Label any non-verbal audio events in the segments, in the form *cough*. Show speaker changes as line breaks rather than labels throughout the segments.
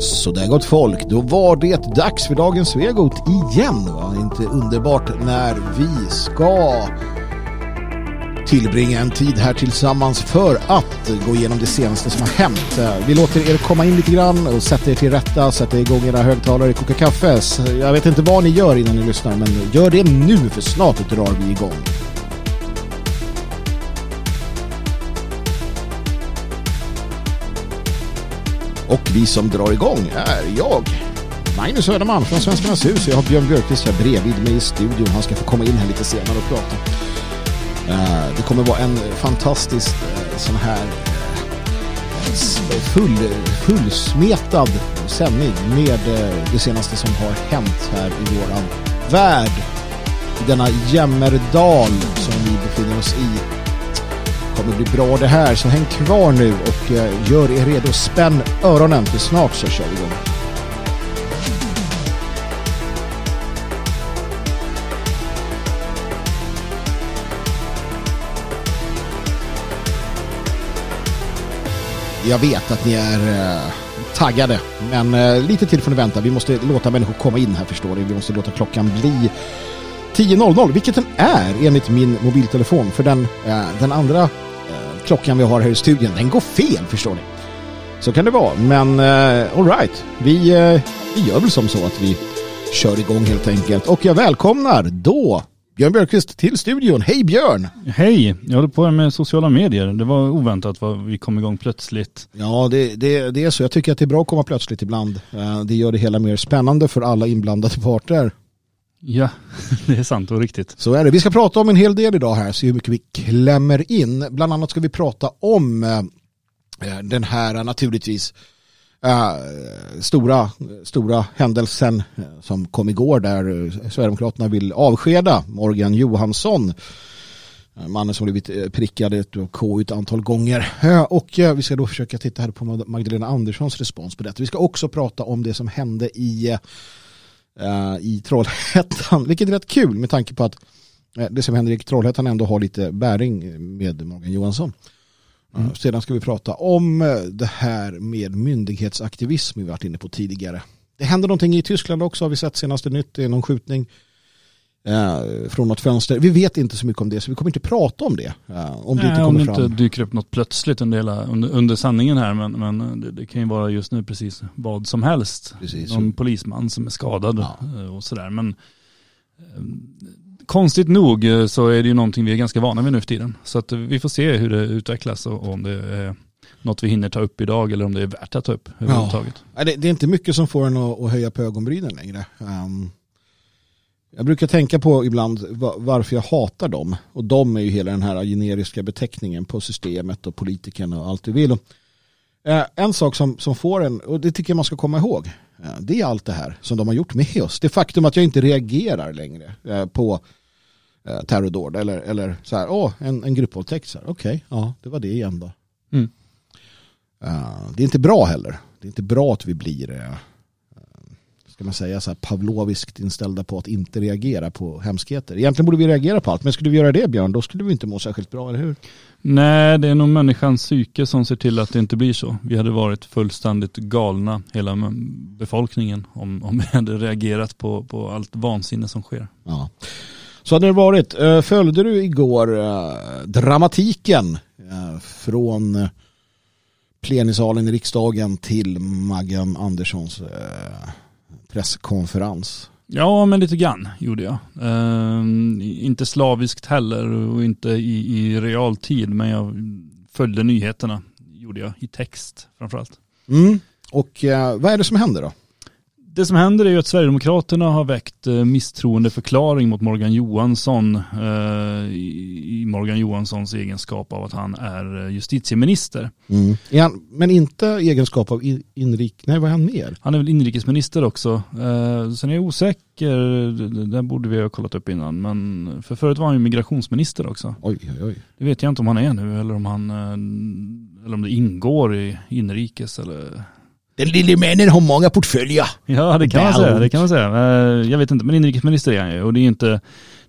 Så där gott folk, då var det dags för dagens Svegot igen. Va? Inte underbart när vi ska tillbringa en tid här tillsammans för att gå igenom det senaste som har hänt. Vi låter er komma in lite grann och sätta er till rätta, sätta igång era högtalare, koka kaffe. Jag vet inte vad ni gör innan ni lyssnar, men gör det nu för snart drar vi igång. Och vi som drar igång är jag, Magnus Söderman från Svenskarnas hus. Jag har Björn Björkqvist här bredvid mig i studion. Han ska få komma in här lite senare och prata. Eh, det kommer vara en fantastisk eh, sån här eh, full, fullsmetad sändning med det senaste som har hänt här i våran värld. I denna jämmerdal som vi befinner oss i kommer bli bra det här så häng kvar nu och eh, gör er redo. Spänn öronen för snart så kör vi igång. Jag vet att ni är eh, taggade, men eh, lite till får ni vänta. Vi måste låta människor komma in här förstår ni. Vi måste låta klockan bli 10.00, vilket den är enligt min mobiltelefon. För den, eh, den andra klockan vi har här i studion, den går fel förstår ni. Så kan det vara, men uh, alright. Vi, uh, vi gör väl som så att vi kör igång helt enkelt. Och jag välkomnar då Björn Björkqvist till studion. Hej Björn!
Hej! Jag håller på med sociala medier. Det var oväntat vad vi kom igång plötsligt.
Ja, det, det, det är så. Jag tycker att det är bra att komma plötsligt ibland. Det gör det hela mer spännande för alla inblandade parter.
Ja, *laughs* det är sant och riktigt.
Så är det. Vi ska prata om en hel del idag här, se hur mycket vi klämmer in. Bland annat ska vi prata om eh, eh, den här naturligtvis eh, stora, stora händelsen som kom igår där Sverigedemokraterna vill avskeda Morgan Johansson. Mannen som blivit prickad av KU ett antal gånger. Och vi ska då försöka titta här på Magdalena Anderssons respons på detta. Vi ska också prata om det som hände i, i Trollhättan. Vilket är rätt kul med tanke på att det som händer i Trollhättan ändå har lite bäring med Morgan Johansson. Mm. Sedan ska vi prata om det här med myndighetsaktivism vi varit inne på tidigare. Det händer någonting i Tyskland också har vi sett senaste nytt. Det är någon skjutning eh, från något fönster. Vi vet inte så mycket om det så vi kommer inte prata om det. Eh, om
Nej, det inte, kommer om det fram. inte dyker upp något plötsligt under, under, under sanningen här men, men det, det, kan ju vara just nu precis vad som helst. Precis. Någon polisman som är skadad ja. och sådär. Men konstigt nog eh, så är det ju någonting vi är ganska vana vid nu för tiden. Så att vi får se hur det utvecklas och om det är något vi hinner ta upp idag eller om det är värt att ta upp överhuvudtaget.
Ja. Det, är inte mycket som får en att, höja på ögonbrynen längre. Um, jag brukar tänka på ibland varför jag hatar dem. Och de är ju hela den här generiska beteckningen på systemet och politikerna och allt du vill. Eh, en sak som, som får en, och det tycker jag man ska komma ihåg, det är allt det här som de har gjort med oss. Det faktum att jag inte reagerar längre eh, på eh, terrordåd eller, eller så här, åh, en, en gruppvåldtäkt. Okej, okay, ja, det var det igen då. Mm. Det är inte bra heller. Det är inte bra att vi blir, ska man säga, så här pavloviskt inställda på att inte reagera på hemskheter. Egentligen borde vi reagera på allt, men skulle vi göra det Björn, då skulle vi inte må särskilt bra, eller hur?
Nej, det är nog människans psyke som ser till att det inte blir så. Vi hade varit fullständigt galna, hela befolkningen, om, om vi hade reagerat på, på allt vansinne som sker.
Ja. Så hade det varit. Eh, följde du igår eh, dramatiken eh, från plenisalen i riksdagen till Maggan Anderssons presskonferens?
Ja, men lite grann gjorde jag. Uh, inte slaviskt heller och inte i, i realtid, men jag följde nyheterna, gjorde jag, i text framförallt.
Mm. Och uh, vad är det som händer då?
Det som händer är ju att Sverigedemokraterna har väckt eh, misstroendeförklaring mot Morgan Johansson eh, i Morgan Johanssons egenskap av att han är eh, justitieminister.
Mm. Ja, men inte egenskap av inrik... Nej, vad är han mer?
Han är väl inrikesminister också. Sen är jag osäker, det borde vi ha kollat upp innan, men för förut var han ju migrationsminister också.
Oj, oj, oj.
Det vet jag inte om han är nu eller om han eller om det ingår i inrikes eller
den lille männen har många portföljer.
Ja, det kan man säga. Det kan man säga. Eh, jag vet inte, men inrikesminister är han ju. Och det är ju inte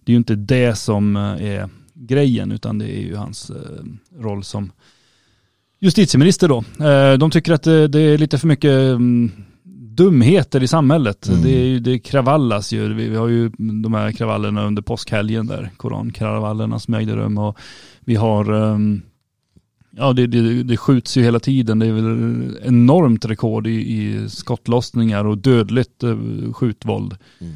det, är inte det som eh, är grejen, utan det är ju hans eh, roll som justitieminister då. De tycker att det är lite för mycket mm, dumheter i samhället.
Mm.
Det, är, ju- det kravallas ju. Vi, vi har ju de här kravallerna under påskhelgen där, korankravallerna som ägde rum. Och vi har, ehm, ja det, det, det skjuts ju hela tiden. Det är väl enormt rekord i, i skottlossningar och dödligt eh, skjutvåld
Mm.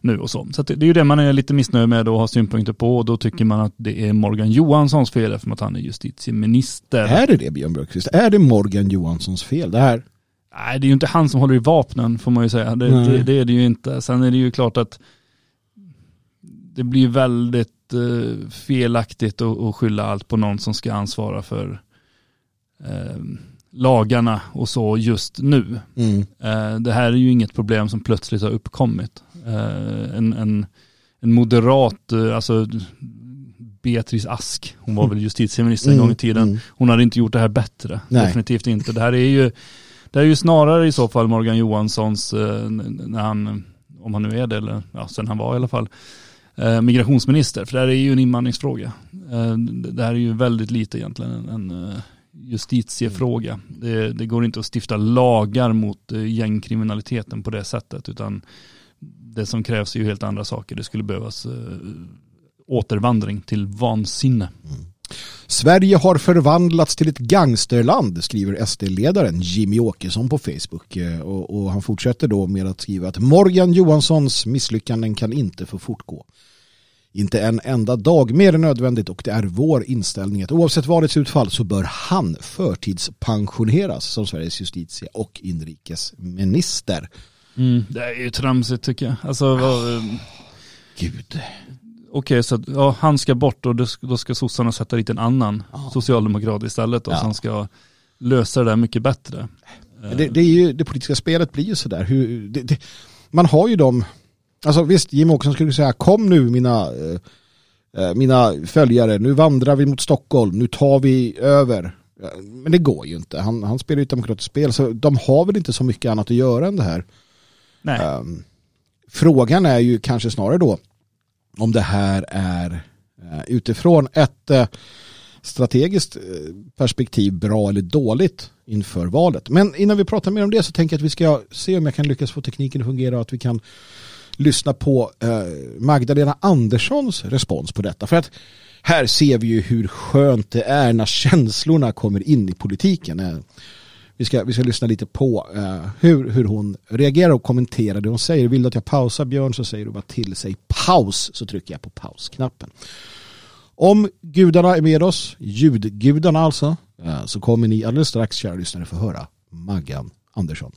nu och så. Så det, det är ju det man är lite missnöjd med och har synpunkter på och då tycker man att det är Morgan Johanssons fel eftersom att han är justitieminister.
Är det det Björn Björkqvist? Är det Morgan Johanssons fel det här?
Nej, det är ju inte han som håller i vapnen får man ju säga. Det, det är det ju inte. Sen är det ju klart att det blir väldigt eh, felaktigt att, skylla allt på någon som ska ansvara för eh, lagarna och så just nu.
Mm.
Eh, det här är ju inget problem som plötsligt har uppkommit. Eh, en, en, en moderat, eh, alltså Beatrice Ask, hon var väl justitieminister en gång i tiden.
Mm.
Hon hade inte gjort det här bättre.
Nej.
Definitivt inte. Det här är ju, det är ju snarare i så fall Morgan Johanssons, eh, när han, om han nu är det, eller ja, sen han var i alla fall, migrationsminister. För det här är ju en invandringsfråga. Eh, det här är ju väldigt lite egentligen en, eh, justitiefråga. Det, det går inte att stifta lagar mot eh, gängkriminaliteten på det sättet, utan det som krävs är ju helt andra saker. Det skulle behövas eh, återvandring till vansinne.
Sverige har förvandlats till ett gangsterland, skriver SD-ledaren Jimmy Åkesson på Facebook. Eh, Och, och han fortsätter då med att skriva att Morgan Johanssons misslyckanden kan inte få fortgå. Inte en enda dag mer än nödvändigt och det är vår inställning att oavsett valets utfall så bör han förtidspensioneras som Sveriges justitie och inrikesminister.
Det är ju tramsigt tycker jag. Alltså, eh,
Gud.
Okej, så att, ja, han ska bort och då ska, sossarna sätta dit en annan
Ja.
socialdemokrat istället och
Ja.
som ska lösa det där mycket bättre.
Det, det, är ju, det politiska spelet blir ju sådär. Hur, det, det, man har ju dem, alltså visst Jim Åkesson skulle säga kom nu mina, eh, eh, mina följare, nu vandrar vi mot Stockholm, nu tar vi över. Men det går ju inte, han, han spelar ju ett demokratiskt spel så de har väl inte så mycket annat att göra än det här.
Nej,
Ehm, frågan är ju kanske snarare då om det här är eh, utifrån ett eh, strategiskt eh, perspektiv bra eller dåligt inför valet. Men innan vi pratar mer om det så tänker jag att vi ska se om jag kan lyckas få tekniken att fungera och att vi kan lyssna på Magdalena Anderssons respons på detta. För att här ser vi ju hur skönt det är när känslorna kommer in i politiken. Vi ska, vi ska lyssna lite på eh, hur, hur hon reagerar och kommenterar det hon säger. Vill du att jag pausar Björn så säger du bara till sig paus så trycker jag på pausknappen. Om gudarna är med oss, ljudgudarna alltså, eh, så kommer ni alldeles strax kära lyssnare få höra Maggan Andersson.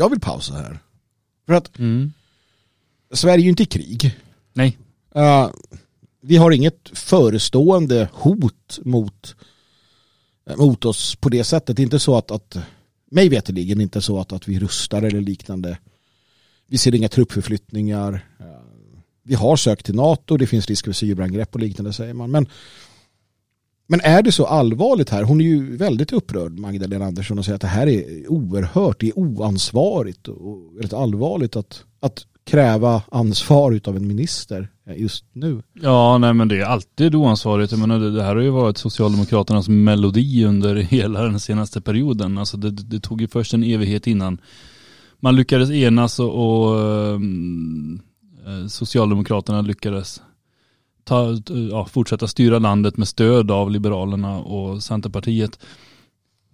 Jag vill pausa här. För att
mm.
Sverige är ju inte i krig.
nej,
Uh, vi har inget förestående hot mot, eh, mot oss på det sättet. Det är inte så att, att mig veterligen inte så att, att vi rustar eller liknande. Vi ser inga truppförflyttningar. Uh, vi har sökt till NATO, det finns risk för cyberangrepp och liknande säger man. Men, men är det så allvarligt här? Hon är ju väldigt upprörd, Magdalena Andersson, och säger att det här är oerhört, det är oansvarigt och väldigt allvarligt att, att kräva ansvar av en minister just nu.
ja nej men det är alltid oansvarigt. Jag menar, det, här har ju varit Socialdemokraternas melodi under *laughs* hela den senaste perioden. Alltså det, det tog ju först en evighet innan man lyckades enas och, och ehm, eh, Socialdemokraterna lyckades ta, ja, fortsätta styra landet med stöd av Liberalerna och Centerpartiet.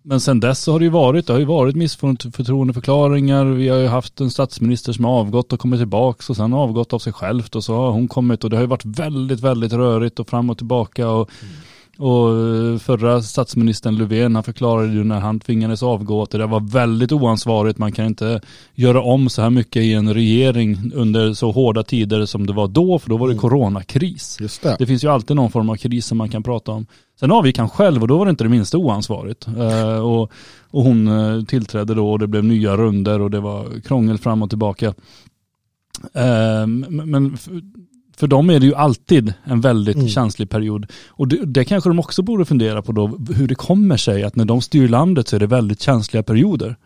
Men sen dess så har det ju varit, det har ju varit missförtroendeförklaringar. Vi har ju haft en statsminister som har avgått och kommit tillbaka och sen avgått av sig självt och så har hon kommit och det har ju varit väldigt, väldigt rörigt och fram och tillbaka och, mm och eh, förra statsministern Löfven han förklarade ju när han tvingades avgå att det där var väldigt oansvarigt. Man kan inte göra om så här mycket i en regering under så hårda tider som det var då för då var det
Mm.
coronakris.
Just det.
Det finns ju alltid någon form av kris som man kan prata om. Sen avgick han själv och då var det inte det minsta oansvarigt. Eh, och, och hon eh, tillträdde då och det blev nya runder och det var krångel fram och tillbaka. Eh, men För dem är det ju alltid en väldigt
Mm.
känslig period. Och det, det kanske de också borde fundera på då, hur det kommer sig att när de styr landet så är det väldigt känsliga perioder.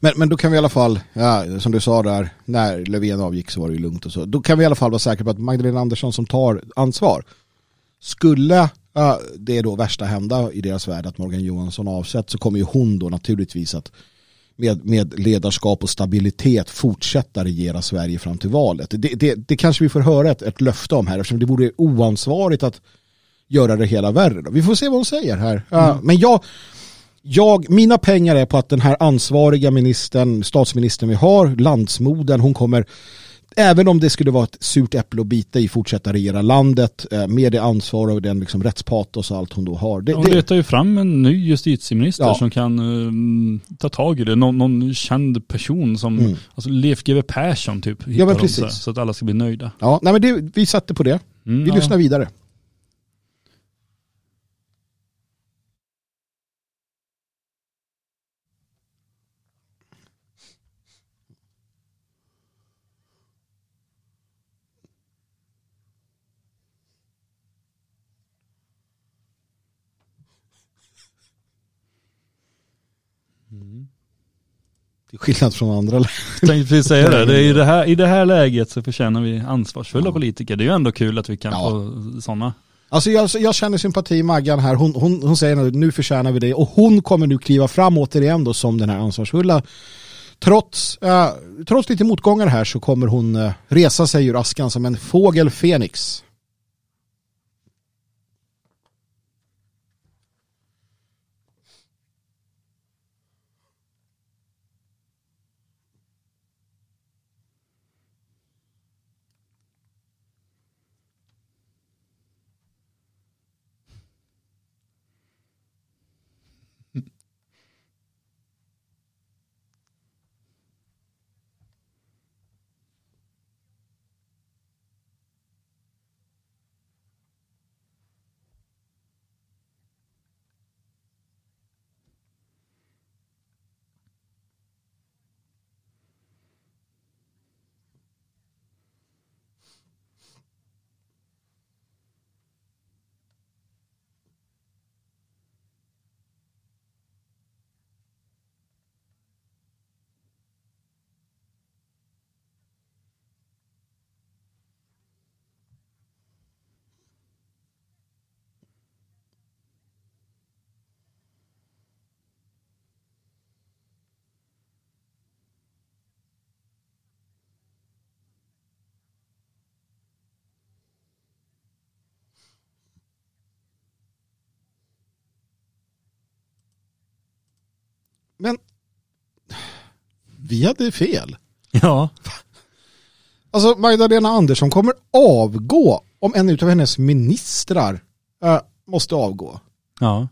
Men, men då kan vi i alla fall, ja, som du sa där, när Löfven avgick så var det ju lugnt och så. Då kan vi i alla fall vara säkra på att Magdalena Andersson som tar ansvar. Skulle ja, det då värsta hända i deras värld att Morgan Johansson avsätts så kommer ju hon då naturligtvis att med, med ledarskap och stabilitet fortsätta regera Sverige fram till valet. Det, det, det kanske vi får höra ett, ett löfte om här eftersom det vore oansvarigt att göra det hela värre. Då. Vi får se vad hon säger här. Ja, men jag, jag, mina pengar är på att den här ansvariga ministern, statsministern vi har, landsmoden, hon kommer, även om det skulle vara ett surt äpple att bita i, fortsätta regera landet eh, med det ansvar och den liksom rättspatos och allt hon då har. Det,
Hon
det,
letar ju fram en ny justitieminister
Ja.
som kan eh, ta tag i det. Någon, någon känd person som,
Mm.
alltså Leif GW Persson typ. hittar
men
så,
precis.
här, så att alla ska bli nöjda.
ja, nej men det, vi satte på det.
Mm,
Vi
ja.
lyssnar vidare. Till skillnad från andra länder.
Tänkte precis säga det. det är i, det här, I det här läget så förtjänar vi ansvarsfulla
Ja.
politiker. Det är ju ändå kul att vi kan
Ja.
få sådana.
Alltså jag, jag känner sympati i Maggan här. Hon, hon, hon säger nu, nu förtjänar vi det. Och hon kommer nu kliva fram återigen då som den här ansvarsfulla. Trots, eh, trots lite motgångar här så kommer hon eh, resa sig ur askan som en fågel Fenix. Men vi hade fel.
Ja,
Alltså Magdalena Andersson kommer avgå om en av hennes ministrar eh, måste avgå.
ja.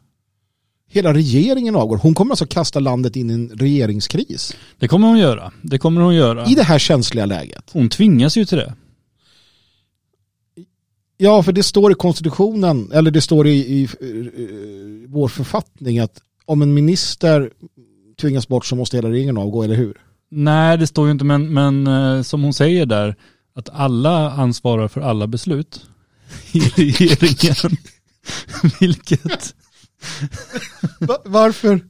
Hela regeringen avgår. Hon kommer alltså kasta landet in i en regeringskris.
Det kommer hon göra. Det kommer hon göra.
I det här känsliga läget.
Hon tvingas ju till det.
Ja, för det står i konstitutionen, eller det står i, i, i vår författning att om en minister tvingas bort så måste hela regeringen avgå, eller hur?
Nej, det står ju inte, men, men eh, som hon säger där, att alla ansvarar för alla beslut i *laughs* regeringen. *laughs* Vilket,
Va- varför?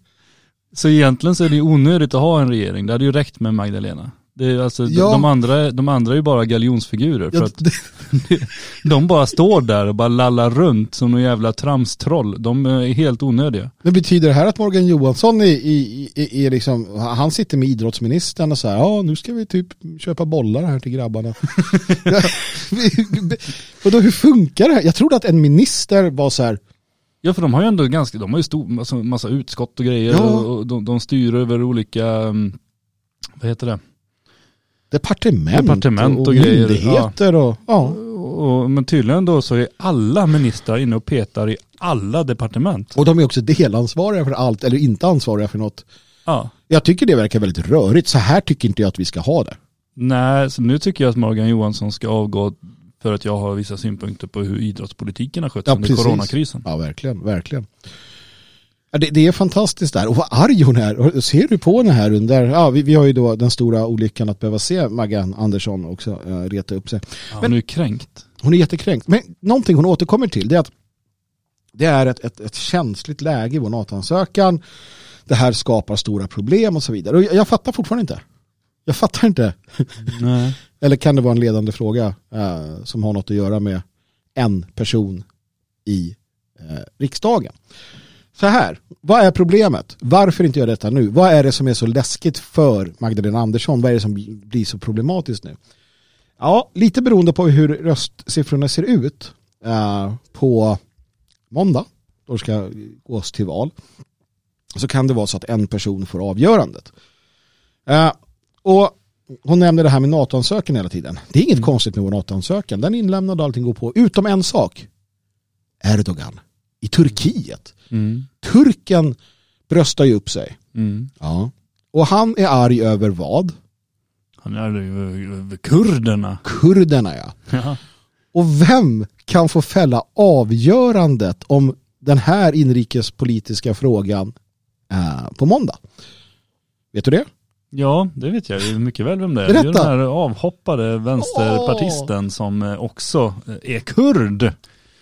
så egentligen så är det onödigt att ha en regering. Det hade ju räckt med Magdalena. Det alltså, de-
Ja.
de, andra, de andra är ju bara galjonsfigurer. För
Ja,
att *laughs* de bara står där och bara lallar runt som någon jävla tramstroll. De är helt onödiga.
men betyder det här att Morgan Johansson är, är, är, är liksom, han sitter med idrottsministern och säger ja nu ska vi typ köpa bollar här till grabbarna. *laughs* och då hur funkar det här? Jag trodde att en minister var så här,
Ja för de har ju ändå ganska, de har ju stor, massa, massa utskott och grejer
Ja.
och, de, de styr över olika, um, vad heter det?
Departement,
Departement och
och,
grejer,
myndigheter och ja.
Och, men tydligen då så är alla ministrar inne och petar i alla departement.
Och de är också delansvariga för allt eller inte ansvariga för något.
Ja.
Jag tycker det verkar väldigt rörigt. Så här tycker inte jag att vi ska ha det.
Nej, så nu tycker jag att Morgan Johansson ska avgå för att jag har vissa synpunkter på hur idrottspolitiken har skötts
Ja,
under
precis.
coronakrisen.
Ja, verkligen, verkligen. Ja, det, det är fantastiskt där. Och vad arg hon är. Ser du på henne här under, ja, vi, vi har ju då den stora olyckan att behöva se Maggan Andersson också uh, reta upp sig.
Ja, hon är ju kränkt.
hon är jättekränkt. Men någonting hon återkommer till det är att det är ett, ett, ett känsligt läge i vår NATO-ansökan. Det här skapar stora problem och så vidare. Och jag, jag fattar fortfarande inte. Jag fattar inte. *laughs* Eller kan det vara en ledande fråga eh, som har något att göra med en person i eh, riksdagen? Så här, vad är problemet? Varför inte göra detta nu? Vad är det som är så läskigt för Magdalena Andersson? Vad är det som blir så problematiskt nu? Ja, lite beroende på hur röstsiffrorna ser ut eh, på måndag, då det ska gås till val, så kan det vara så att en person får avgörandet. Eh, och hon nämner det här med NATO-ansökan hela tiden. Det är inget konstigt med vår NATO-ansökan. Den är inlämnad och allting går på. Utom en sak. Erdogan i Turkiet.
Mm.
Turken bröstar ju upp sig.
Mm.
Ja. Och han är arg över vad?
Han är ju över kurderna.
Kurderna ja. *laughs*
Ja.
Och vem kan få fälla avgörandet om den här inrikespolitiska frågan eh, på måndag? Vet du det?
Ja, det vet jag ju mycket väl vem det är. Det är
Berätta.
den här avhoppade vänsterpartisten som eh, också eh, är kurd.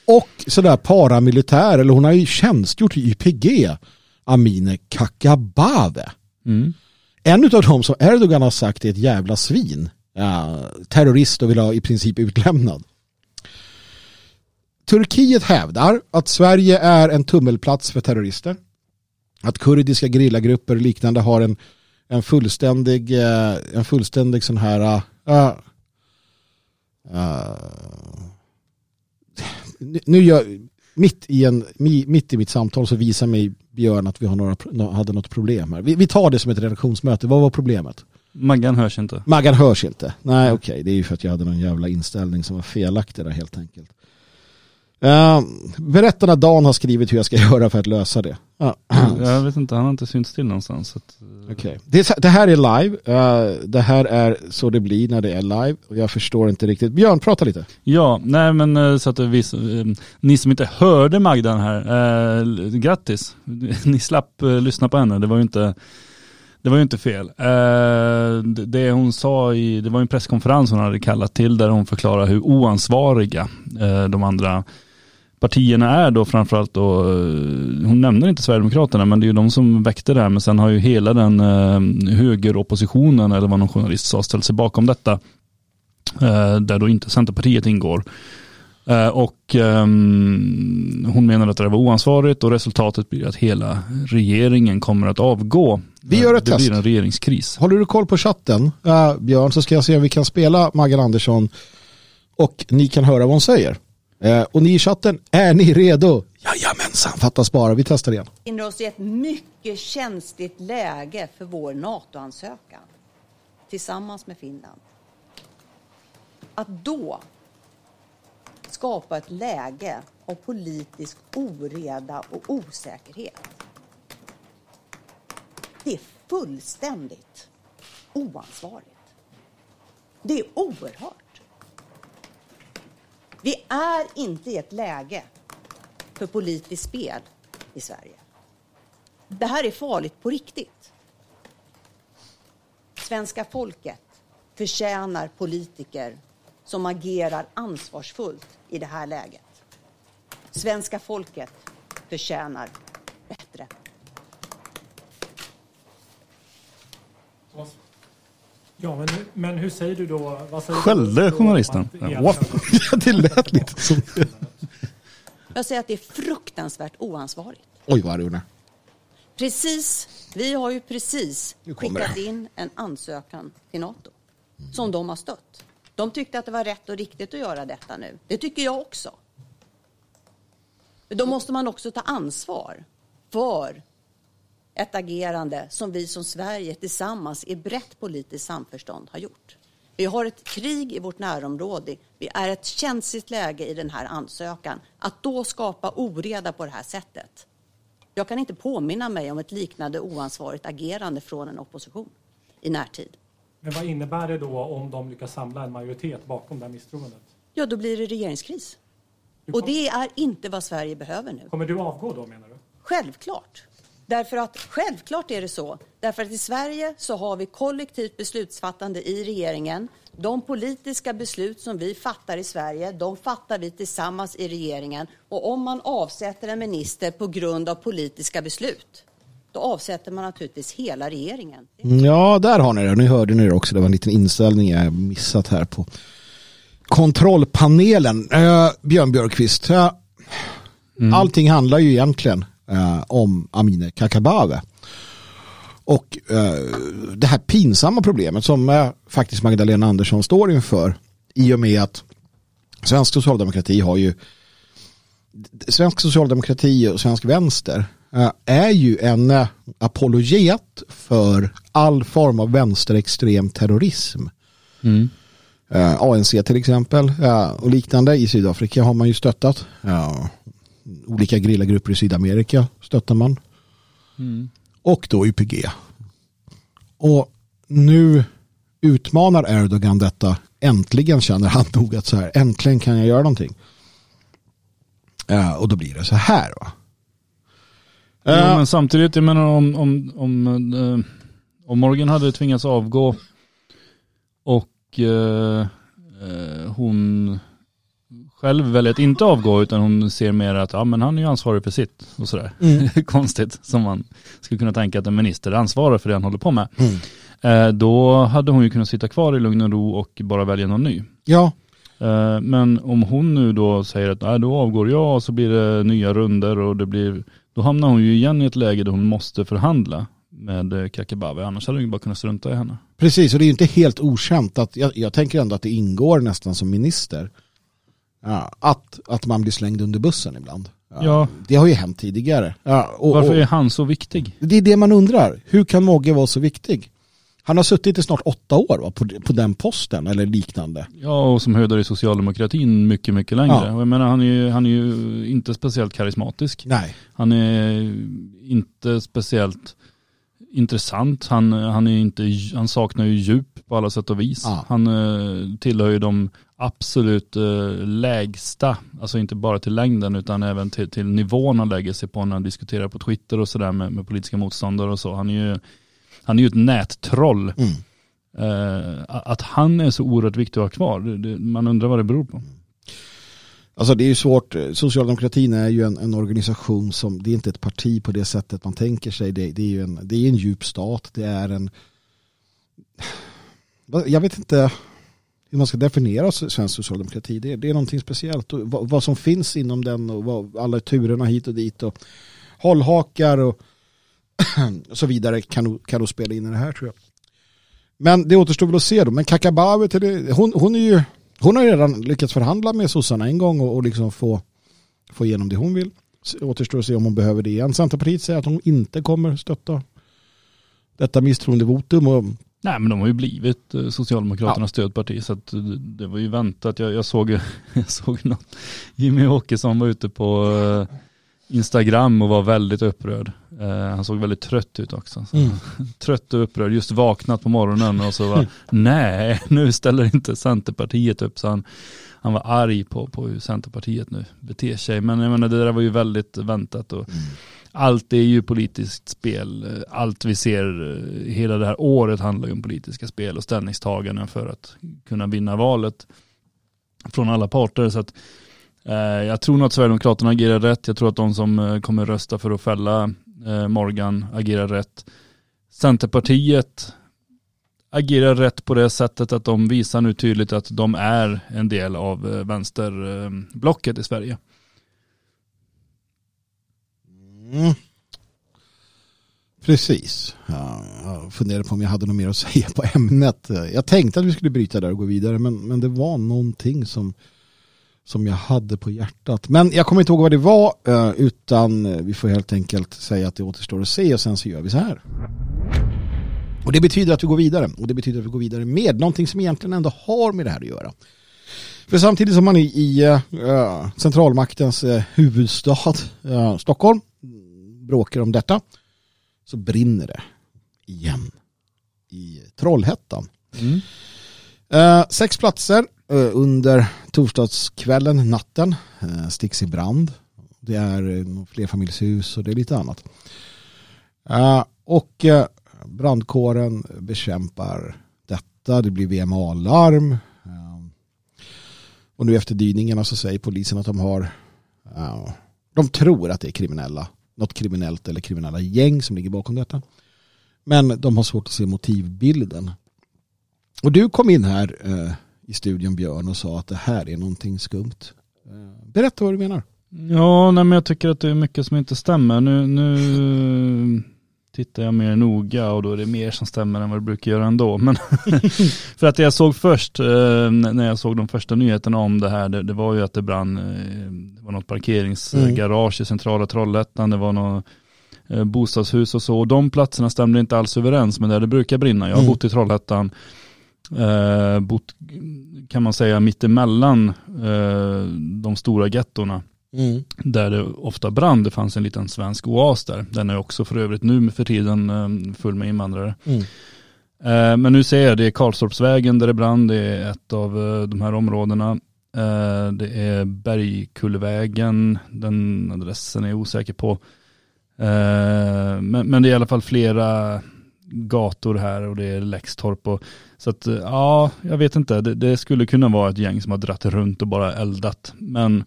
Och sådär paramilitär, eller hon har ju tjänstgjort i YPG, Amine Kakabave.
Mm.
En av dem som Erdogan har sagt är ett jävla svin. Ja, terrorist och vill ha i princip utlämnad. Turkiet hävdar att Sverige är en tummelplats för terrorister. Att kurdiska gerillagrupper och liknande har en, en fullständig, eh, en fullständig sån här uh, uh, nu- gör, mitt, i en, mi- mitt i mitt samtal så visar mig Björn att vi har några, hade något problem här. Vi, vi tar det som ett redaktionsmöte. Vad var problemet?
Maggan hörs inte.
Maggan hörs inte. Nej, okej. Det är ju för att jag hade någon jävla inställning som var felaktig där helt enkelt. Uh, berätta när Dan har skrivit hur jag ska *laughs* göra för att lösa det. Ja, *clears throat*
Jag vet inte, han har inte synts till någonstans. Att, eh,
okej. det, här är live. Eh, det här är så det blir när det är live. Och jag förstår inte riktigt. Björn, prata lite.
Ja, nej men eh, så att vi, eh, ni som inte hörde Magdan här, eh, grattis. *laughs* Ni slapp eh, lyssna på henne, det var ju inte det var ju inte fel. Eh, det- hon sa i, det var en presskonferens hon hade kallat till där hon förklarade hur oansvariga eh, de andra partierna är då framförallt då, eh, hon nämner inte Sverigedemokraterna men det är ju de som väckte det här men sen har ju hela den eh, högeroppositionen eller vad någon journalist sa ställt sig bakom detta. Eh, där då inte Centerpartiet ingår. Och ehm, hon menar att det var oansvarigt och resultatet blir att hela regeringen kommer att avgå.
Vi gör ett
det
test.
blir en regeringskris.
Håller du koll på chatten, eh, Björn, så ska jag se om vi kan spela Maggan Andersson och ni kan höra vad hon säger. Eh, och ni i chatten, är ni redo? Jajamensan, fattas bara. Vi testar igen.
befinner oss i ett mycket känsligt läge för vår NATO-ansökan tillsammans med Finland. Att då skapa ett läge av politisk oreda och osäkerhet. Det är fullständigt oansvarigt. Det är oerhört. Vi är inte i ett läge för politiskt spel i Sverige. Det här är farligt på riktigt. Svenska folket förtjänar politiker som agerar ansvarsfullt i det här läget. Svenska folket förtjänar bättre.
Ja, men, men hur säger du då? Vad säger
Skällde
du då
journalisten?
att *laughs*
Ja,
det lät lite som...
Jag säger att det är fruktansvärt oansvarigt.
Oj, vad arg.
Precis, vi har ju precis skickat
det.
in en ansökan till NATO som de har stött. De tyckte att det var rätt och riktigt att göra detta nu. Det tycker jag också. Men Då måste man också ta ansvar för ett agerande som vi som Sverige tillsammans i brett politiskt samförstånd har gjort. Vi har ett krig i vårt närområde. Vi är ett känsligt läge i den här ansökan. Att då skapa oreda på det här sättet. Jag kan inte påminna mig om ett liknande oansvarigt agerande från en opposition i närtid.
Men vad innebär det då om de lyckas samla en majoritet bakom det här misstroendet?
Ja, då blir det regeringskris.
Du
Och det är inte vad Sverige behöver nu.
Kommer du avgå då menar du?
Självklart. Därför att självklart är det så. Därför att i Sverige så har vi kollektivt beslutsfattande i regeringen. De politiska beslut som vi fattar i Sverige, de fattar vi tillsammans i regeringen. Och om man avsätter en minister på grund av politiska beslut, då avsätter man naturligtvis hela regeringen.
Ja, där har ni det. Nu hörde ni det också. Det var en liten inställning jag missat här på kontrollpanelen. Uh, Björn Björkqvist, uh, mm. allting handlar ju egentligen uh, om Amineh Kakabaveh. Och uh, det här pinsamma problemet som uh, faktiskt Magdalena Andersson står inför i och med att svensk socialdemokrati har ju svensk socialdemokrati och svensk vänster uh, är ju en apologet för all form av vänsterextrem terrorism. Mm. ANC till exempel och liknande i Sydafrika har man ju stöttat. Olika grillagrupper i Sydamerika stöttar man. Mm och då YPG. Och nu utmanar Erdogan detta. Äntligen känner han *laughs* nog att så här, äntligen kan jag göra någonting. Uh, och då blir det så här va.
Uh, ja, men samtidigt, jag menar om, om, om, uh, om Morgan hade tvingats avgå och hon själv väljer att inte avgå utan hon ser mer att ja, men han är ju ansvarig för sitt och sådär. Mm. *laughs* Konstigt som man skulle kunna tänka att en minister ansvarar för det han håller på med. Mm. Eh, då hade hon ju kunnat sitta kvar i lugn och ro och bara välja någon ny.
Ja.
Eh, men om hon nu då säger att nej, då avgår jag och så blir det nya runder och det blir, då hamnar hon ju igen i ett läge där hon måste förhandla med eh, Kakabaveh, annars hade hon ju bara kunnat strunta i henne.
Precis, och det är ju inte helt okänt att jag, jag tänker ändå att det ingår nästan som minister att, att man blir slängd under bussen ibland. Ja. Det har ju hänt tidigare. Ja,
och, Varför är han så viktig?
Det är det man undrar. Hur kan Mogge vara så viktig? Han har suttit i snart åtta år va, på, på den posten eller liknande.
Ja, och som höjdare i socialdemokratin mycket, mycket längre. Ja. jag menar, han, är ju, han är ju inte speciellt karismatisk.
Nej.
Han är inte speciellt intressant. Han, han, är inte, han saknar ju djup på alla sätt och vis. Ja. Han uh, tillhör ju de absolut uh, lägsta, alltså inte bara till längden utan även till, till nivån han lägger sig på när han diskuterar på Twitter och sådär med, med politiska motståndare och så. Han är ju, han är ju ett nättroll. Mm. Uh, att han är så oerhört viktig att ha kvar, det, det, man undrar vad det beror på.
Alltså det är ju svårt, socialdemokratin är ju en, en, organisation som, det är inte ett parti på det sättet man tänker sig, det, det är ju en, det är en djup stat, det är en, jag vet inte hur man ska definiera svensk socialdemokrati, det, det är någonting speciellt, och vad, vad, som finns inom den och vad, alla turerna hit och dit och hållhakar och, *clears throat* och så vidare kan nog, kan nog spela in i det här tror jag. Men det återstår väl att se då, men Kakabaveh, hon, hon är ju hon har ju redan lyckats förhandla med sossarna en gång och, och liksom få, få igenom det hon vill. Återstår att se om hon behöver det igen. Centerpartiet säger att hon inte kommer stötta detta misstroendevotum. Och...
Nej men de har ju blivit eh, Socialdemokraternas ja. stödparti så att det var ju väntat. Jag, jag såg, *laughs* jag såg något. Jimmy Åkesson var ute på eh, Instagram och var väldigt upprörd. Uh, han såg väldigt trött ut också. Mm. *laughs* Trött och upprörd, just vaknat på morgonen och så var *laughs* nej, nu ställer inte Centerpartiet upp. Så han, han var arg på, på hur Centerpartiet nu beter sig. Men jag menar, det där var ju väldigt väntat. Och mm. Allt är ju politiskt spel. Allt vi ser hela det här året handlar ju om politiska spel och ställningstaganden för att kunna vinna valet från alla parter. Så att Eh, jag tror nog att Sverigedemokraterna agerar rätt. Jag tror att de som eh, kommer rösta för att fälla eh, Morgan agerar rätt. Centerpartiet agerar rätt på det sättet att de visar nu tydligt att de är en del av eh, vänsterblocket i Sverige.
Mm. Precis. Jag funderade på om jag hade något mer att *laughs* säga på ämnet. Jag tänkte att vi skulle bryta där och gå vidare men, men det var någonting som som jag hade på hjärtat. Men jag kommer inte ihåg vad det var eh, utan eh, vi får helt enkelt säga att det återstår att se och sen så gör vi så här. Och det betyder att vi går vidare och det betyder att vi går vidare med någonting som egentligen ändå har med det här att göra. För samtidigt som man är i uh, centralmaktens uh, huvudstad uh, Stockholm bråkar om detta så brinner det igen i Trollhättan. Mm. sex platser Eh, under torsdagskvällen, natten, eh, sticks i brand. Det är flerfamiljshus och det är lite annat. Uh, och uh, brandkåren bekämpar detta. Det blir VMA-larm. Uh, och nu efter dyningarna så säger polisen att de har de tror att det är kriminella. Något kriminellt eller kriminella gäng som ligger bakom detta. Men de har svårt att se motivbilden. Och du kom in här eh, i studion Björn och sa att det här är någonting skumt. Eh, berätta vad du menar.
Ja, nej, men jag tycker att det är mycket som inte stämmer. Nu, nu tittar jag mer noga och då är det mer som stämmer än vad det brukar göra ändå. Men *laughs* *laughs* för att det jag såg först, eh, när jag såg de första nyheterna om det här, det, det var ju att det brann, eh, det var något parkeringsgarage mm. i centrala Trollhättan, det var något eh, bostadshus och så. Och de platserna stämde inte alls överens med där det brukar brinna. Jag har mm. bott i Trollhättan, eh, bott kan man säga mittemellan eh, de stora gettorna. Mm. Där det ofta brann. Det fanns en liten svensk oas där. Den är också för övrigt nu för tiden eh, full med invandrare. Mm. Eh, men nu ser jag det är Karlstorpsvägen där det brann. Det är ett av eh, de här områdena. Det är Bergkullvägen. Den adressen är jag osäker på. Men det är i alla fall flera gator här och det är Läxtorp och så att ja, jag vet inte. Det, det skulle kunna vara ett gäng som har dratt runt och bara eldat. Men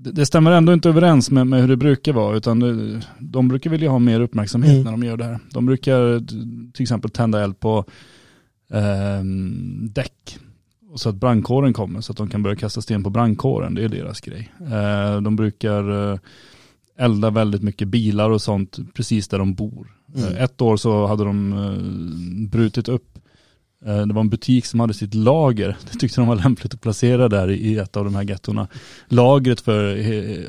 det stämmer ändå inte överens med, med hur det brukar vara utan det, de brukar vilja ha mer uppmärksamhet mm. när de gör det här. De brukar till exempel tända eld på eh, däck så att brandkåren kommer så att de kan börja kasta sten på brandkåren. Det är deras grej. Eh, de brukar eh, elda väldigt mycket bilar och sånt precis där de bor. Mm. Eh, ett år så hade de eh, brutit upp det var en butik som hade sitt lager, det tyckte de var lämpligt att placera där i ett av de här gettorna. Lagret för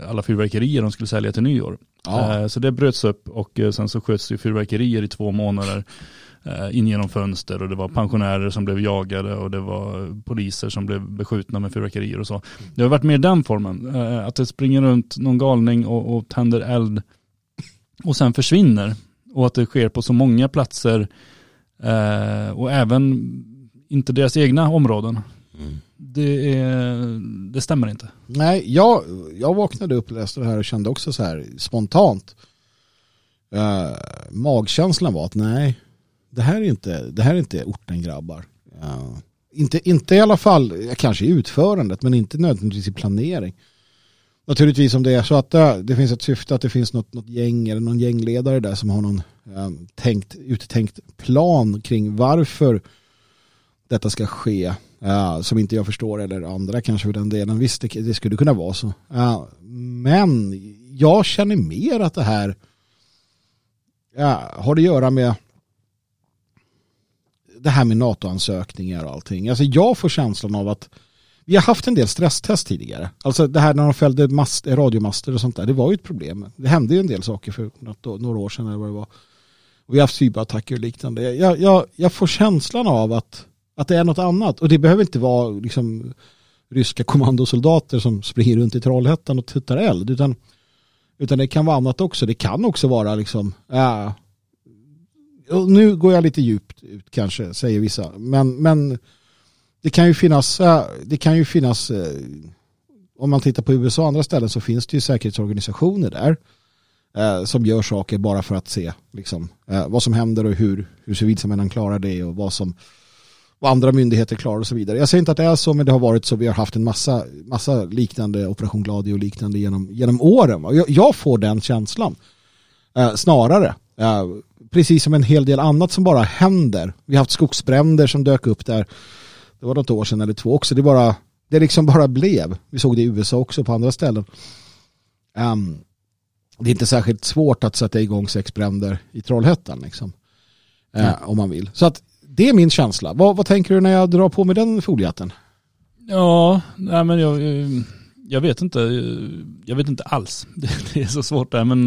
alla fyrverkerier de skulle sälja till nyår. Ja. Eh, så det bröts upp och eh, sen så sköts det fyrverkerier i två månader in genom fönster och det var pensionärer som blev jagade och det var poliser som blev beskjutna med fyrverkerier och så. Det har varit mer den formen, att det springer runt någon galning och, och tänder eld och sen försvinner och att det sker på så många platser Eh, och även inte deras egna områden. Mm. Det, är, det stämmer inte.
Nej, jag, jag vaknade upp och läste det här och kände också så här spontant. Uh, magkänslan var att nej, det här är inte, det här är inte orten grabbar. Uh, inte, inte i alla fall, kanske i utförandet, men inte nödvändigtvis i planering. Naturligtvis om det är så att det, det finns ett syfte att det finns något, något gäng eller någon gängledare där som har någon eh, tänkt, uttänkt plan kring varför detta ska ske. Uh, som inte jag förstår eller andra kanske för den delen. Visst, det, det skulle kunna vara så. Uh, men jag känner mer att det här uh, har att göra med det här med NATO-ansökningar och allting. Alltså jag får känslan av att vi har haft en del stresstest tidigare. Alltså det här när de fällde mast, radiomaster och sånt där. Det var ju ett problem. Det hände ju en del saker för något, några år sedan eller vad det var. Och vi har haft cyberattacker och liknande. Jag, jag, jag får känslan av att, att det är något annat. Och det behöver inte vara liksom, ryska kommandosoldater som springer runt i Trollhättan och tuttar eld. Utan, utan det kan vara annat också. Det kan också vara liksom, äh, nu går jag lite djupt ut kanske, säger vissa. Men, men det kan ju finnas, eh, det kan ju finnas eh, om man tittar på USA och andra ställen så finns det ju säkerhetsorganisationer där eh, som gör saker bara för att se liksom, eh, vad som händer och hur, hur civilsamhällen klarar det och vad som vad andra myndigheter klarar och så vidare. Jag säger inte att det är så men det har varit så. Vi har haft en massa, massa liknande Operation Gladio och liknande genom, genom åren. Jag, jag får den känslan eh, snarare. Eh, precis som en hel del annat som bara händer. Vi har haft skogsbränder som dök upp där det var något år sedan eller två också. Det, bara, det liksom bara blev. Vi såg det i USA också på andra ställen. Um, det är inte särskilt svårt att sätta igång sex bränder i Trollhättan. Liksom. Mm. Uh, om man vill. Så att det är min känsla. Vad, vad tänker du när jag drar på mig den foliehatten?
Ja, nej men jag, jag vet inte. Jag vet inte alls. *laughs* Det, är så svårt där. Men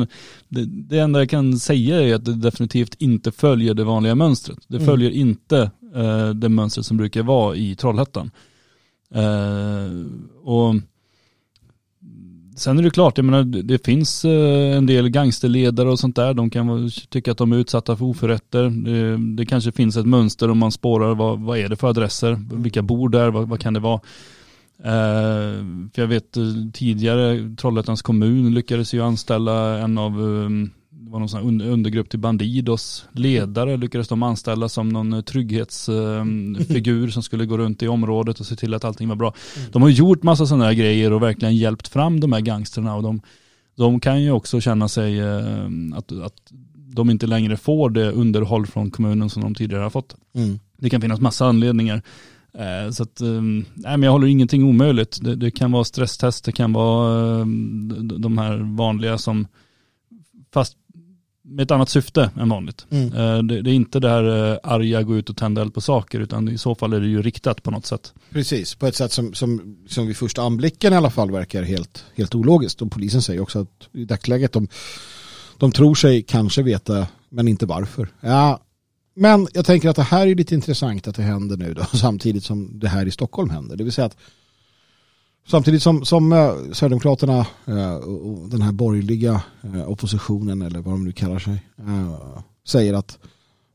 det, det enda jag kan säga är att det definitivt inte följer det vanliga mönstret. Det mm. följer inte eh, det mönstret som brukar vara i Trollhättan. Eh, och Sen är det klart, jag menar, det finns eh, en del gangsterledare och sånt där. De kan tycka att de är utsatta för oförrätter. Det, det kanske finns ett mönster om man spårar vad, vad är det för adresser, vilka bor där, vad, vad kan det vara. Eh, för jag vet eh, tidigare Trollhättans kommun lyckades ju anställa en av um, var någon sån undergrupp till Bandidos. Ledare lyckades de anställa som någon eh, trygghetsfigur *laughs* som skulle gå runt i området och se till att allting var bra. De har gjort massa sådana här grejer och verkligen hjälpt fram de här gangsterna och de, de kan ju också känna sig eh, att, att de inte längre får det underhåll från kommunen som de tidigare har fått.
Mm.
Det kan finnas massa anledningar. Eh, Så att, eh, nej men jag håller ingenting omöjligt. Det, det kan vara stresstest, det kan vara eh, de här vanliga som, fast med ett annat syfte än vanligt.
Mm.
Eh, Det, det är inte det här eh, arga, gå ut och tända eld på saker, utan i så fall är det ju riktat på något sätt.
Precis, på ett sätt som, som, som vid första anblicken i alla fall verkar helt, helt ologiskt. Och polisen säger också att i dagsläget de, de tror sig kanske veta, men inte varför. Ja, men jag tänker att det här är lite intressant att det händer nu då, *laughs* samtidigt som det här i Stockholm händer. Det vill säga att samtidigt som, som eh, Sverigedemokraterna eh, och den här borgerliga eh, oppositionen, eller vad de nu kallar sig, eh, säger att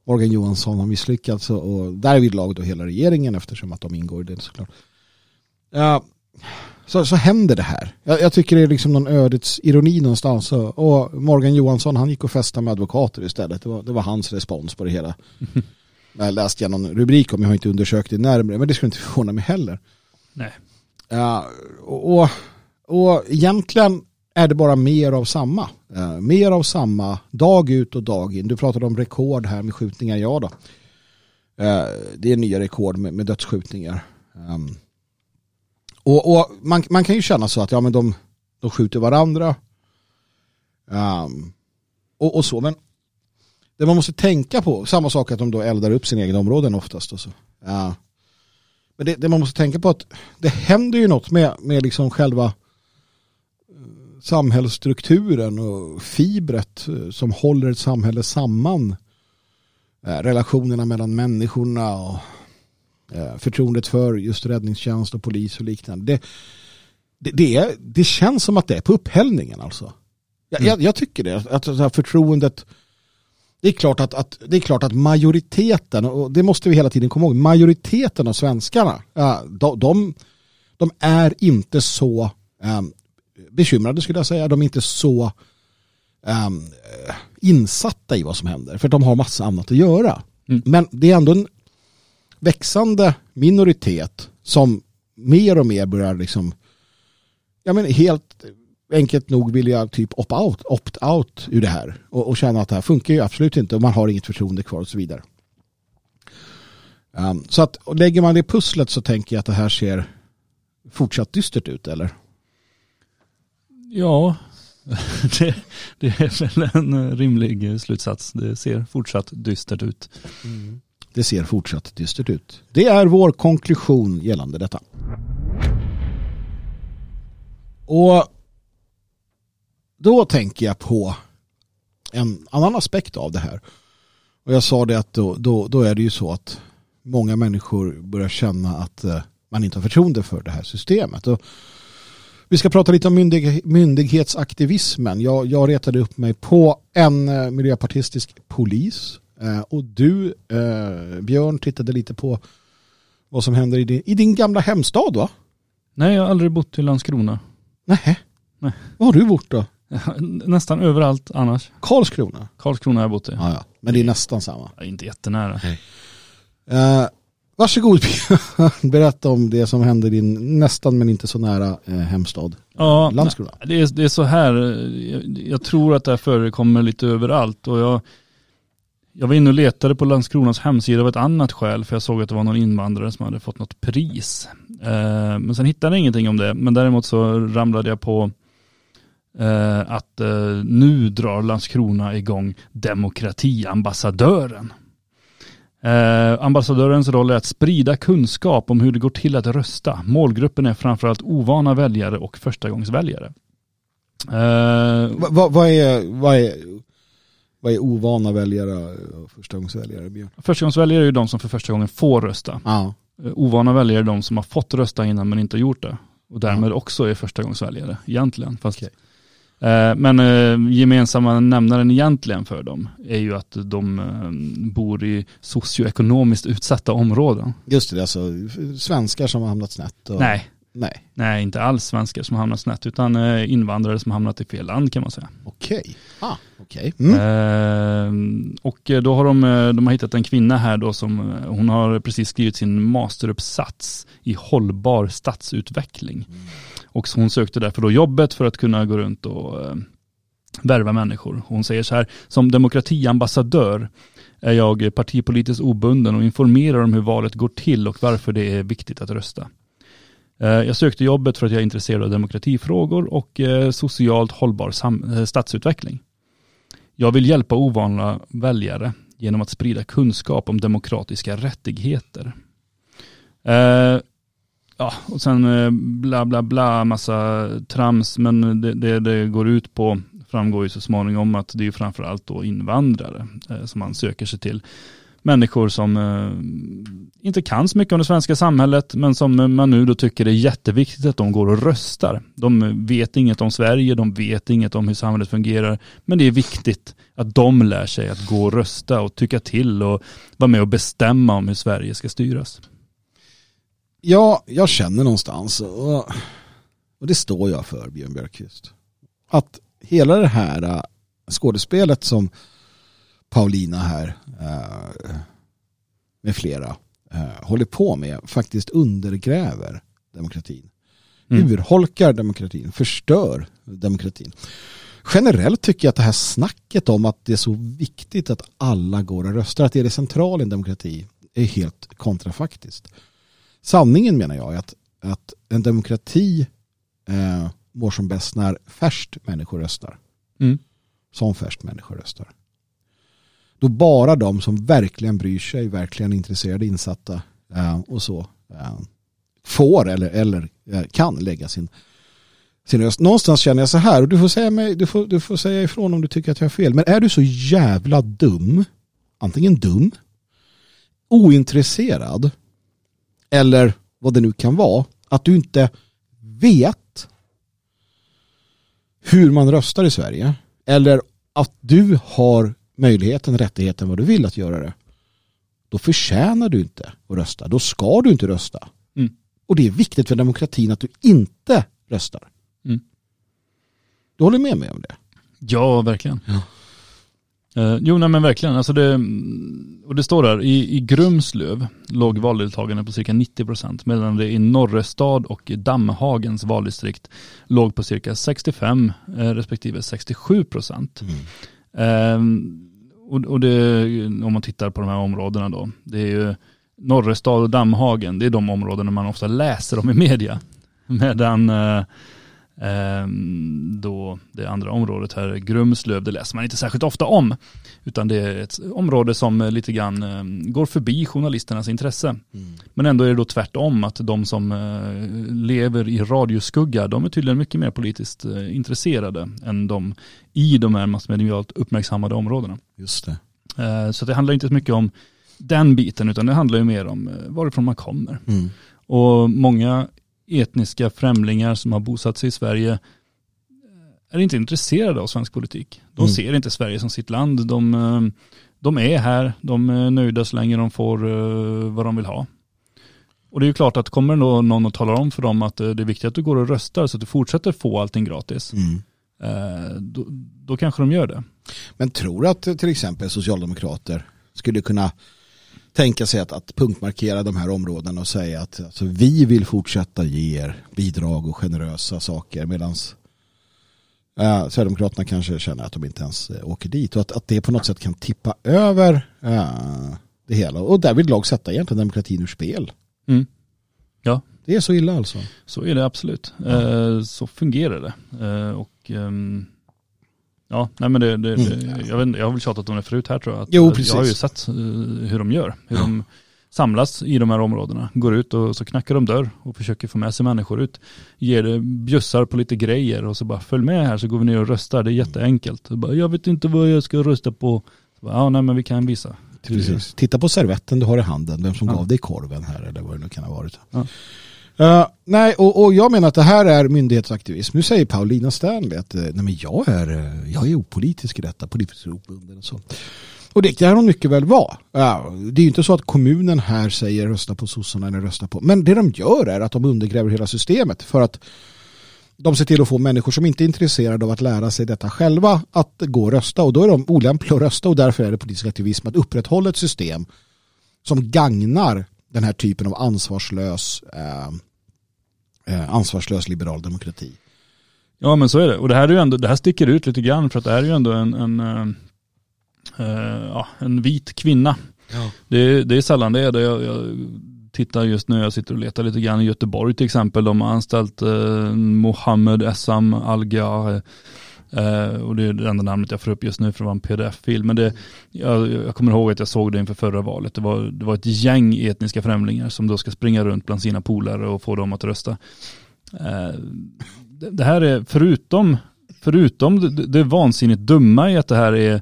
Morgan Johansson har misslyckats och, och därvid lag då hela regeringen eftersom att de ingår i det såklart. Ja, så, så händer det här. Jag, jag tycker det är liksom någon ödets ironi någonstans. Och, och Morgan Johansson han gick och festade med advokater istället. Det var, det var hans respons på det hela. *laughs* Jag läste jag någon rubrik om, jag har inte undersökt det närmare, men det skulle inte förvåna mig heller.
Nej.
Och, och, egentligen är det bara mer av samma. Eh, mer av samma, dag ut och dag in. Du pratade om rekord här med skjutningar, ja då. Eh, det är nya rekord med, med dödsskjutningar. Ehm, och och man, man kan ju känna så att ja, men de, de skjuter varandra. Um, och, och så, men det man måste tänka på, samma sak att de då eldar upp sina egna områden oftast. Och så. Uh, men det, det man måste tänka på att det händer ju något med, med liksom själva eh, samhällsstrukturen och fibret eh, som håller ett samhälle samman. Eh, Relationerna mellan människorna och förtroendet för just räddningstjänst och polis och liknande. Det, det, det, är, det känns som att det är på upphällningen alltså. Jag, jag, jag tycker det. Att det här förtroendet det är, klart att, att, det är klart att majoriteten, och det måste vi hela tiden komma ihåg, majoriteten av svenskarna, de, de, de är inte så um, bekymrade skulle jag säga. De är inte så um, insatta i vad som händer, för de har massa annat att göra.
Mm.
Men det är ändå en växande minoritet som mer och mer börjar liksom, ja men helt enkelt nog vilja typ opt-out opt out ur det här och, och känna att det här funkar ju absolut inte och man har inget förtroende kvar och så vidare. Um, så att lägger man det pusslet så tänker jag att det här ser fortsatt dystert ut eller?
Ja, *laughs* det, det är väl en rimlig slutsats. Det ser fortsatt dystert ut.
Det ser fortsatt dystert ut. Det är vår konklusion gällande detta. Och då tänker jag på en annan aspekt av det här. Och jag sa det att då, då, då är det ju så att många människor börjar känna att eh, man inte har förtroende för det här systemet. Och vi ska prata lite om myndig, myndighetsaktivismen. Jag, jag retade upp mig på en eh, miljöpartistisk polis eh, och du, eh, Björn, tittade lite på vad som händer i din, i din gamla hemstad va?
Nej, jag har aldrig bott i Landskrona.
Nej.
Nej.
Var har du bott då? *laughs*
Nästan överallt annars.
Karlskrona?
Karlskrona har jag bott i.
Ja, ja. Men det är nästan samma.
Ja, inte jättenära.
Eh, varsågod *laughs* berätta om det som händer i din nästan men inte så nära eh, hemstad.
Ja,
Landskrona.
Det är, det är så här, jag, jag tror att det här förekommer lite överallt och jag, jag var inne och letade på Landskronas hemsida av ett annat skäl för jag såg att det var någon invandrare som hade fått något pris. Eh, men sen hittade jag ingenting om det, men däremot så ramlade jag på eh, att eh, nu drar Landskrona igång demokratiambassadören. Eh, ambassadörens roll är att sprida kunskap om hur det går till att rösta. Målgruppen är framförallt ovana väljare och förstagångsväljare. Eh,
Va- va- Vad är, vad är, vad är ovana väljare och förstagångsväljare Björn?
förstagångsväljare är ju de som för första gången får rösta.
Ja.
Eh, ovana väljare är de som har fått rösta innan men inte gjort det. Och därmed också är förstagångsväljare egentligen. Fast,
Okej.
Eh, men eh, gemensamma nämnaren egentligen för dem är ju att de eh, bor i socioekonomiskt utsatta områden.
Just det, alltså svenskar som har hamnat snett. Och...
Nej,
Nej,
Nej, inte alls svenskar som hamnat snett, utan invandrare som hamnat i fel land kan man säga.
okej. Ah, okej. Mm.
Eh, och då har de, de har hittat en kvinna här då som, hon har precis skrivit sin masteruppsats i hållbar stadsutveckling. Och hon sökte därför då jobbet för att kunna gå runt och eh, värva människor. Hon säger så här, som demokratiambassadör är jag partipolitiskt obunden och informerar om hur valet går till och varför det är viktigt att rösta. Eh, jag sökte jobbet för att jag är intresserad av demokratifrågor och eh, socialt hållbar eh, stadsutveckling. Jag vill hjälpa ovanliga väljare genom att sprida kunskap om demokratiska rättigheter. Ja, och sen eh, bla bla bla, massa trams, men det, det, det går ut på framgår ju så småningom att det är framförallt då invandrare eh, som man söker sig till. Människor som eh, inte kan så mycket om det svenska samhället men som man nu då tycker är jätteviktigt att de går och röstar. De vet inget om Sverige, de vet inget om hur samhället fungerar men det är viktigt att de lär sig att gå och rösta och tycka till och vara med och bestämma om hur Sverige ska styras.
Ja, jag känner någonstans, och, och det står jag för, Björn Björkqvist, att hela det här äh, skådespelet som Paulina här äh, med flera äh, håller på med faktiskt undergräver demokratin.
Mm.
Urholkar demokratin, förstör demokratin. Generellt tycker jag att det här snacket om att det är så viktigt att alla går och röstar, att det är det centrala i en demokrati, är helt kontrafaktiskt. Sanningen menar jag är att, att en demokrati eh, mår som bäst när färst människor röstar.
Mm.
Som färst människor röstar. Då bara de som verkligen bryr sig, verkligen intresserade, insatta eh, och så eh, får eller, eller eh, kan lägga sin, sin röst. Någonstans känner jag så här, och du får, säga mig, du, får, du får säga ifrån om du tycker att jag har fel, men är du så jävla dum, antingen dum, ointresserad eller vad det nu kan vara, att du inte vet hur man röstar i Sverige eller att du har möjligheten, rättigheten, vad du vill att göra det, då förtjänar du inte att rösta. Då ska du inte rösta.
Mm.
Och det är viktigt för demokratin att du inte röstar.
Mm.
Du håller med mig om det?
Ja, verkligen.
Ja.
Eh, jo, nej men verkligen. Alltså det, och det står där, i, i Grumslöv låg valdeltagandet på cirka 90 procent, medan det i Norrestad och Dammhagens valdistrikt låg på cirka 65 eh, respektive 67 procent. Eh, och, och det, om man tittar på de här områdena då, det är ju Norrestad och Dammhagen, det är de områdena man ofta läser om i media. Medan eh, då det andra området här, Grumslöv, det läser man inte särskilt ofta om. Utan det är ett område som lite grann eh, går förbi journalisternas intresse. Men ändå är det då tvärtom, att de som eh, lever i radioskugga, de är tydligen mycket mer politiskt eh, intresserade än de i de här massmedialt uppmärksammade områdena.
Just det.
Eh, så det handlar inte så mycket om den biten, utan det handlar ju mer om varifrån man kommer.
Mm.
Och många etniska främlingar som har bosatt sig i Sverige eh, är inte intresserade av svensk politik. De
Mm.
ser inte Sverige som sitt land. De, eh, de är här, de är nöjda så länge de får eh, vad de vill ha. Och det är ju klart att kommer då någon och talar om för dem att det är viktigt att du går och röstar så att du fortsätter få allting gratis.
Mm.
Då, då kanske de gör det.
Men tror du att till exempel socialdemokrater skulle kunna tänka sig att, att punktmarkera de här områdena och säga att alltså, vi vill fortsätta ge er bidrag och generösa saker medan uh, Sverigedemokraterna kanske känner att de inte ens eh, åker dit och att, att det på något sätt kan tippa över eh, det hela och därvid lag sätta egentligen demokratin ur spel.
Mm. Ja,
Det är så illa alltså.
så är det absolut. Eh, Så fungerar det. Eh, Och ehm, Ja, nej men det, det, det
Mm.
jag, vet, jag har väl tjatat om det förut här tror jag. Att,
Jo, precis.
Jag har ju sett eh, hur de gör. Hur de samlas i de här områdena. Går ut och så knackar de dörr och försöker få med sig människor ut. Ger det bjussar på lite grejer och så bara följ med här så går vi ner och röstar. Det är jätteenkelt. Bara, jag vet inte vad jag ska rösta på. Bara, ja, nej men vi kan visa.
Precis. Titta på servetten du har i handen, vem som
Ja.
gav dig korven här eller vad det nu kan ha varit.
Ja.
Uh, nej, och, och jag menar att det här är myndighetsaktivism. Nu säger Paulina Stanley att eh, nej, men jag, är, eh, jag är opolitisk i detta, politiskt obunden och så. Och det kan hon mycket väl vara. Uh, det är ju inte så att kommunen här säger rösta på sossarna eller rösta på. Men det de gör är att de undergräver hela systemet för att de ser till att få människor som inte är intresserade av att lära sig detta själva att gå och rösta och då är de olämpliga att rösta och därför är det politisk aktivism att upprätthålla ett system som gagnar den här typen av ansvarslös eh, eh, ansvarslös liberal demokrati.
Ja men så är det. Och det här, är ju ändå, det här sticker ut lite grann för att det här är ju ändå en, en, uh, ja, en vit kvinna. Ja. Det, det, är sällan det är det. Jag, jag, tittar just nu, jag sitter och letar lite grann i Göteborg till exempel. De har anställt uh, Mohammed Essam Alga Uh, och det är det enda namnet jag får upp just nu för att vara en pdf-fil. Men det, jag, jag, kommer ihåg att jag såg det inför förra valet. Det var, det var ett gäng etniska främlingar som då ska springa runt bland sina polare och få dem att rösta. Uh, det, det, här är förutom, förutom det, det vansinnigt dumma i att det här är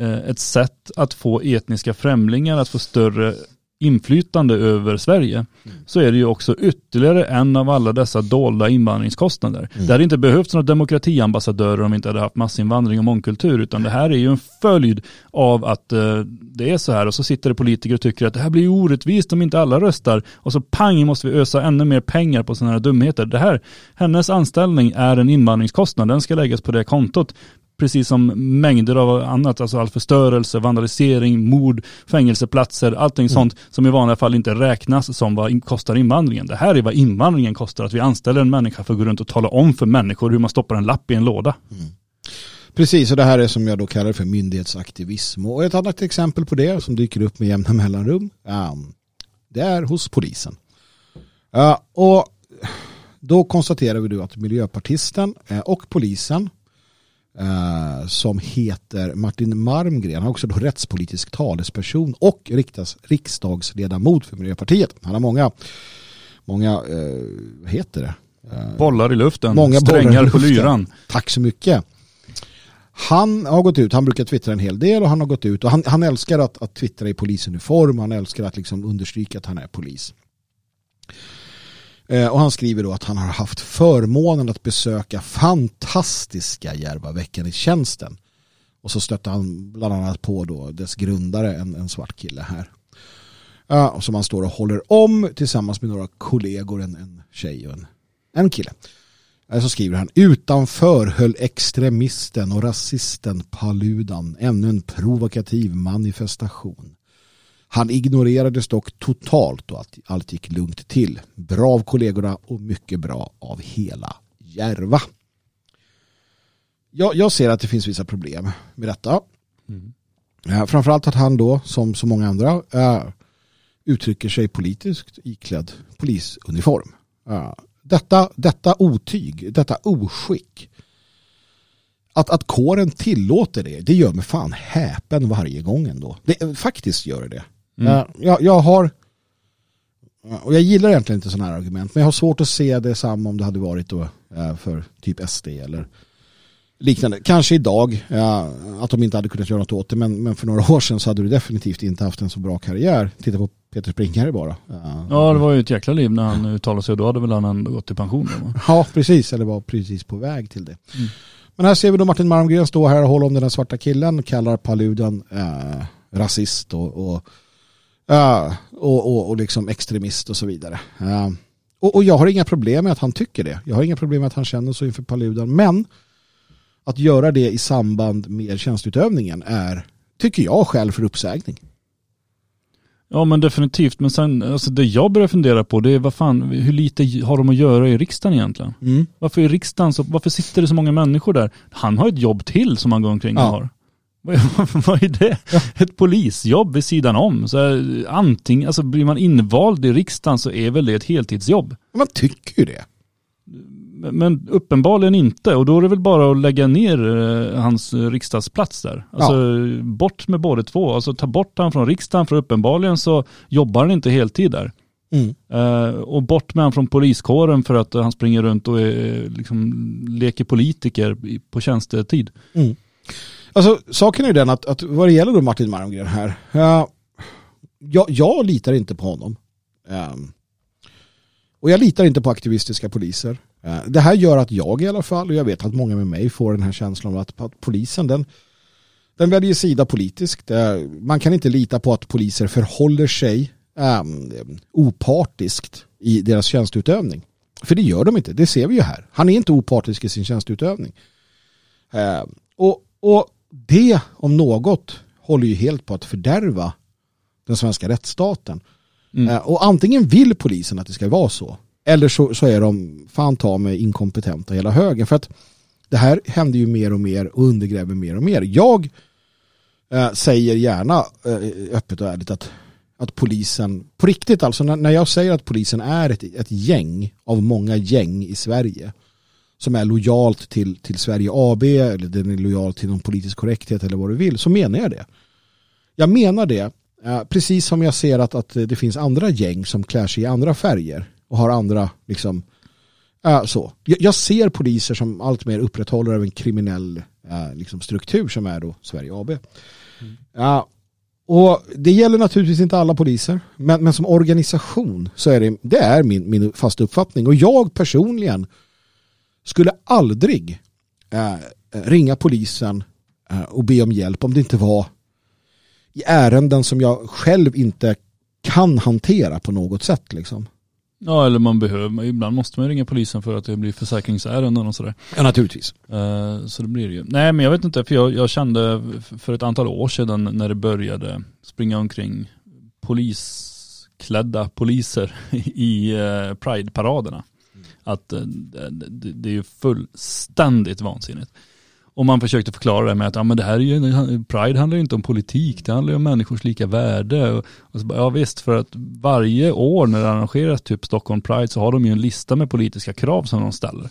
uh, ett sätt att få etniska främlingar att få större inflytande över Sverige mm. så är det ju också ytterligare en av alla dessa dolda invandringskostnader. Mm. Det hade inte behövts några demokratiambassadörer om vi inte hade haft massinvandring och mångkultur utan det här är ju en följd av att uh, det är så här och så sitter det politiker och tycker att det här blir orättvist om inte alla röstar och så pang måste vi ösa ännu mer pengar på sådana här dumheter. Det här, hennes anställning är en invandringskostnad, den ska läggas på det kontot precis som mängder av annat, alltså all förstörelse, vandalisering, mord, fängelseplatser, allting mm. sånt som i vanliga fall inte räknas som vad kostar invandringen. Det här är vad invandringen kostar, att vi anställer en människa för att gå runt och tala om för människor hur man stoppar en lapp i en låda. Mm.
Precis, och det här är som jag då kallar för myndighetsaktivism. Och ett annat exempel på det som dyker upp med jämna mellanrum, um, det är hos polisen. Uh, och då konstaterar vi då att miljöpartisten uh, och polisen Uh, som heter Martin Marmgren. Han är också då rättspolitisk talesperson och riksdags, riksdagsledamot för Miljöpartiet. Han har många, många uh, vad heter det?
Uh, bollar i luften, många strängar på lyran.
Tack så mycket. Han har gått ut, han brukar twittra en hel del och han har gått ut och han, han älskar att, att twittra i polisuniform, han älskar att liksom understryka att han är polis. Eh, och han skriver då att han har haft förmånen att besöka fantastiska Järvaveckan i tjänsten. Och så stötte han bland annat på då dess grundare, en, en svart kille här. Uh, som han står och håller om tillsammans med några kollegor, en, en tjej och en, en kille. Eh, så skriver han, utanför höll extremisten och rasisten Paludan ännu en provokativ manifestation. Han ignorerades dock totalt och allt gick lugnt till. Bra av kollegorna och mycket bra av hela Järva. Jag, jag ser att det finns vissa problem med detta. Mm. Uh, framförallt att han då, som så många andra, uh, uttrycker sig politiskt iklädd polisuniform. Uh, detta, detta otyg, detta oskick. Att, att kåren tillåter det, det gör mig fan häpen varje gång ändå. Det, faktiskt gör det. Mm. Jag, jag har och jag gillar egentligen inte sådana här argument men jag har svårt att se det samma om det hade varit då eh, för typ SD eller liknande. Kanske idag att de inte hade kunnat göra något åt det men, men för några år sedan så hade du definitivt inte haft en så bra karriär. Titta på Peter Springare bara.
Ja, ja det var ju ett jäkla liv när han uttalade sig och då hade väl han ändå gått i pension. Då, *laughs*
ja precis eller var precis på väg till det. Mm. Men här ser vi då Martin Malmgren stå här och hålla om den här svarta killen, kallar Paludan eh, rasist och, och Uh, och, och, och liksom extremist och så vidare. Uh, och, och, jag har inga problem med att han tycker det. Jag har inga problem med att han känner så inför Paludan. Men att göra det i samband med tjänstutövningen är, tycker jag, skäl för uppsägning.
Ja men definitivt. Men sen, alltså det jag börjar fundera på det är vad fan, hur lite har de att göra i riksdagen egentligen? Mm. Varför i riksdagen så, varför sitter det så många människor där? Han har ett jobb till som han går omkring och ja. har. *laughs* Vad är det? Ja. Ett polisjobb vid sidan om. Så här, anting, alltså blir man invald i riksdagen så är väl det ett heltidsjobb.
Man tycker ju det.
Men uppenbarligen inte och då är det väl bara att lägga ner eh, hans riksdagsplats där. Alltså ja. bort med båda två. Alltså ta bort han från riksdagen för uppenbarligen så jobbar han inte heltid där. Mm. Uh, och bort med han från poliskåren för att han springer runt och är, liksom, leker politiker på tjänstetid. Mm.
Alltså saken är ju den att, att vad det gäller då Martin Marmgren här. Uh, jag, jag litar inte på honom. Um, och jag litar inte på aktivistiska poliser. Uh, det här gör att jag i alla fall, och jag vet att många med mig får den här känslan av att, att polisen den, Den väljer sida politiskt. Ehm, man kan inte lita på att poliser förhåller sig um, opartiskt i deras tjänsteutövning. För det gör de inte, det ser vi ju här. Han är inte opartisk i sin tjänsteutövning. Uh, och, och det om något håller ju helt på att fördärva den svenska rättsstaten. Mm. Uh, och antingen vill polisen att det ska vara så eller så, så är de fan ta med inkompetenta hela högen. För att det här händer ju mer och mer och undergräver mer och mer. Jag eh, säger gärna eh, öppet och ärligt att, att polisen, på riktigt alltså, när, när jag säger att polisen är ett, ett gäng av många gäng i Sverige som är lojalt till, till Sverige AB eller den är lojal till någon politisk korrekthet eller vad du vill, så menar jag det. Jag menar det, eh, precis som jag ser att, att det finns andra gäng som klär sig i andra färger och har andra liksom, äh, så. Jag, jag, ser poliser som allt mer upprätthåller av en kriminell äh, liksom struktur som är då Sverige AB. Mm. Ja, och det gäller naturligtvis inte alla poliser, men, men som organisation så är det, det är min, min fasta uppfattning. Och jag personligen skulle aldrig äh, ringa polisen äh, och be om hjälp om det inte var i ärenden som jag själv inte kan hantera på något sätt. Liksom.
Ja eller man behöver, ibland måste man ringa polisen för att det blir försäkringsärenden och sådär.
Ja naturligtvis.
Uh, så det blir det ju. Nej men jag vet inte, för jag, jag kände för ett antal år sedan när det började springa omkring polisklädda poliser *laughs* i uh, Pride-paraderna. Att eh, det, det är ju fullständigt vansinnigt. Och man försökte förklara det med att ja, men det här är ju, Pride handlar ju inte om politik, det handlar ju om människors lika värde. Och, och så, ja visst, för att varje år när det arrangeras typ Stockholm Pride så har de ju en lista med politiska krav som de ställer.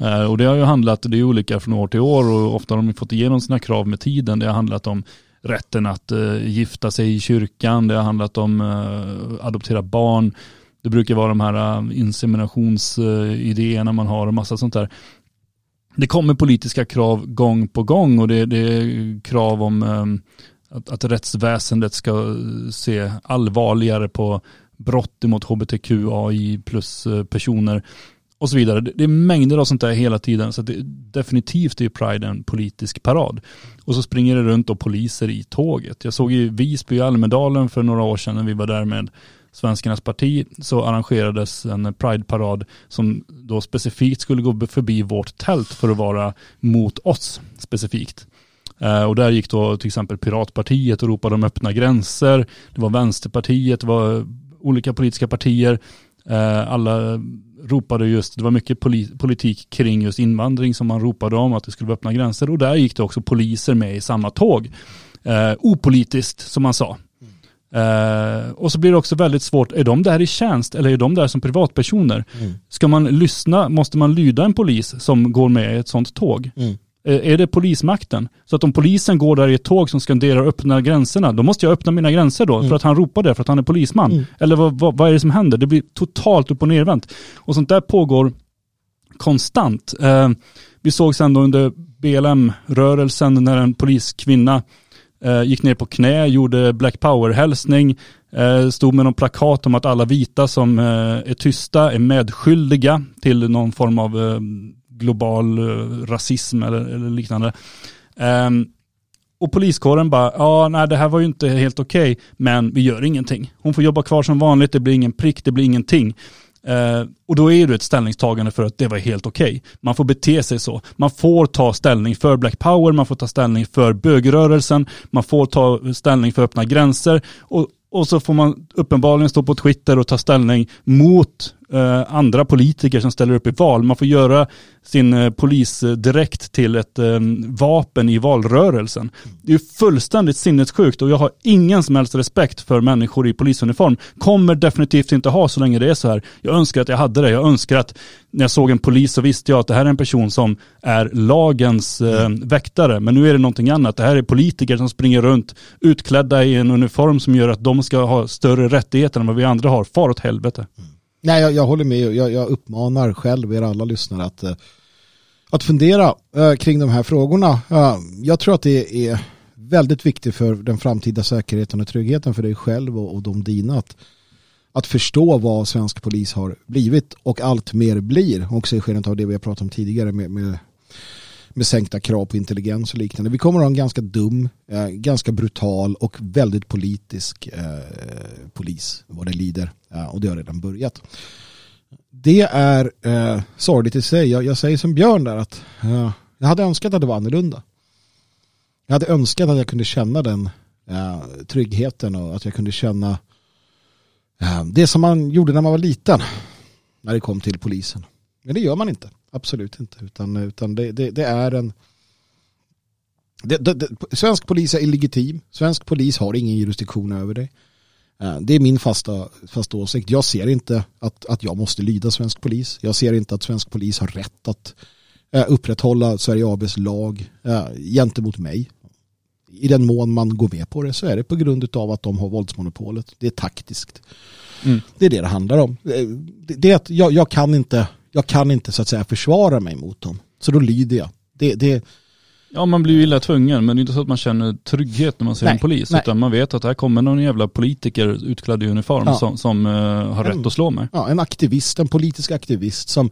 Eh, och det har ju handlat, det är olika från år till år och ofta har de fått igenom sina krav med tiden. Det har handlat om rätten att eh, gifta sig i kyrkan, det har handlat om eh, adoptera barn, det brukar vara de här äh, inseminationsidéerna man har och massa sånt där det kommer politiska krav gång på gång och det, det är krav om ähm, att, att rättsväsendet ska äh, se allvarligare på brott mot hbtqai plus äh, personer och så vidare. Det, är mängder av sånt där hela tiden så det, definitivt är Pride en politisk parad. Och så springer det runt och poliser i tåget. Jag såg i Visby i Almedalen för några år sedan när vi var där med Svenskarnas parti så arrangerades en Pride-parad som då specifikt skulle gå förbi vårt tält för att vara mot oss specifikt. Eh, och där gick då till exempel Piratpartiet och ropade om öppna gränser. Det var Vänsterpartiet, det var olika politiska partier. Eh, alla ropade just, det var mycket politik kring just invandring som man ropade om, att det skulle vara öppna gränser. Och där gick det också poliser med i samma tåg. Eh, opolitiskt som man sa. Uh, och så blir det också väldigt svårt, är de där i tjänst eller är de där som privatpersoner? Mm. Ska man lyssna, måste man lyda en polis som går med i ett sånt tåg? Mm. Uh, är det polismakten? Så att om polisen går där i ett tåg som skanderar öppna gränserna, då måste jag öppna mina gränser då mm. för att han ropar det, för att han är polisman. Mm. Eller vad, vad, vad, är det som händer? Det blir totalt upp och nervänt. Och sånt där pågår konstant. Uh, vi såg sen då under BLM-rörelsen när en poliskvinna Eh, gick ner på knä, gjorde Black Power-hälsning, eh, stod med någon plakat om att alla vita som eh, är tysta är medskyldiga till någon form av eh, global eh, rasism eller, eller liknande. Ehm, och poliskåren bara, ja nej det här var ju inte helt okej, okay, men vi gör ingenting. Hon får jobba kvar som vanligt, det blir ingen prick, det blir ingenting. Eh, och då är det ett ställningstagande för att det var helt okej. Okay. Man får bete sig så. Man får ta ställning för Black Power, man får ta ställning för bögrörelsen, man får ta ställning för öppna gränser och, och så får man uppenbarligen stå på Twitter och ta ställning mot eh, andra politiker som ställer upp i val. Man får göra sin eh, polis direkt till ett eh, vapen i valrörelsen. Det är fullständigt sinnessjukt och jag har ingen som helst respekt för människor i polisuniform. Kommer definitivt inte ha så länge det är så här. Jag önskar att jag hade det. Jag önskar att när jag såg en polis så visste jag att det här är en person som är lagens eh, väktare. Men nu är det någonting annat. Det här är politiker som springer runt utklädda i en uniform som gör att de ska ha större rättigheter än vad vi andra har. Far åt helvete. Mm.
Nej, jag, jag håller med. Jag, jag, uppmanar själv er alla lyssnare att, eh, att fundera eh, kring de här frågorna. Eh, jag tror att det är väldigt viktigt för den framtida säkerheten och tryggheten för dig själv och, och de dina att, att förstå vad svensk polis har blivit och allt mer blir. Också i skenet av det vi har pratat om tidigare med, med med sänkta krav på intelligens och liknande. Vi kommer att ha en ganska dum, eh, ganska brutal och väldigt politisk eh, polis vad det lider. Eh, och det har redan börjat. Det är eh, sorgligt i sig. Jag, jag säger som Björn där att eh, jag hade önskat att det var annorlunda. Jag hade önskat att jag kunde känna den eh, tryggheten och att jag kunde känna eh, det som man gjorde när man var liten. När det kom till polisen. Men det gör man inte. Absolut inte. Utan, utan det, det, det är en... Det, svensk polis är illegitim. Svensk polis har ingen jurisdiktion över dig. Eh, det är min fasta, fasta åsikt. Jag ser inte att, att jag måste lyda svensk polis. Jag ser inte att svensk polis har rätt att eh, upprätthålla Sverige ABs lag äh, gentemot mig. I den mån man går med på det så är det på grund av att de har våldsmonopolet. Det är taktiskt. Mm. Det är det det handlar om. Det, det jag, jag, kan inte, jag kan inte så att säga försvara mig mot dem. Så då lyder jag. Det, det,
Ja man blir ju illa tvungen men det är inte så att man känner trygghet när man ser nej, en polis. Nej. Utan man vet att här kommer någon jävla politiker utklädd i uniform ja. som, som uh, har rätt att slå mig.
Ja, en aktivist, en politisk aktivist som,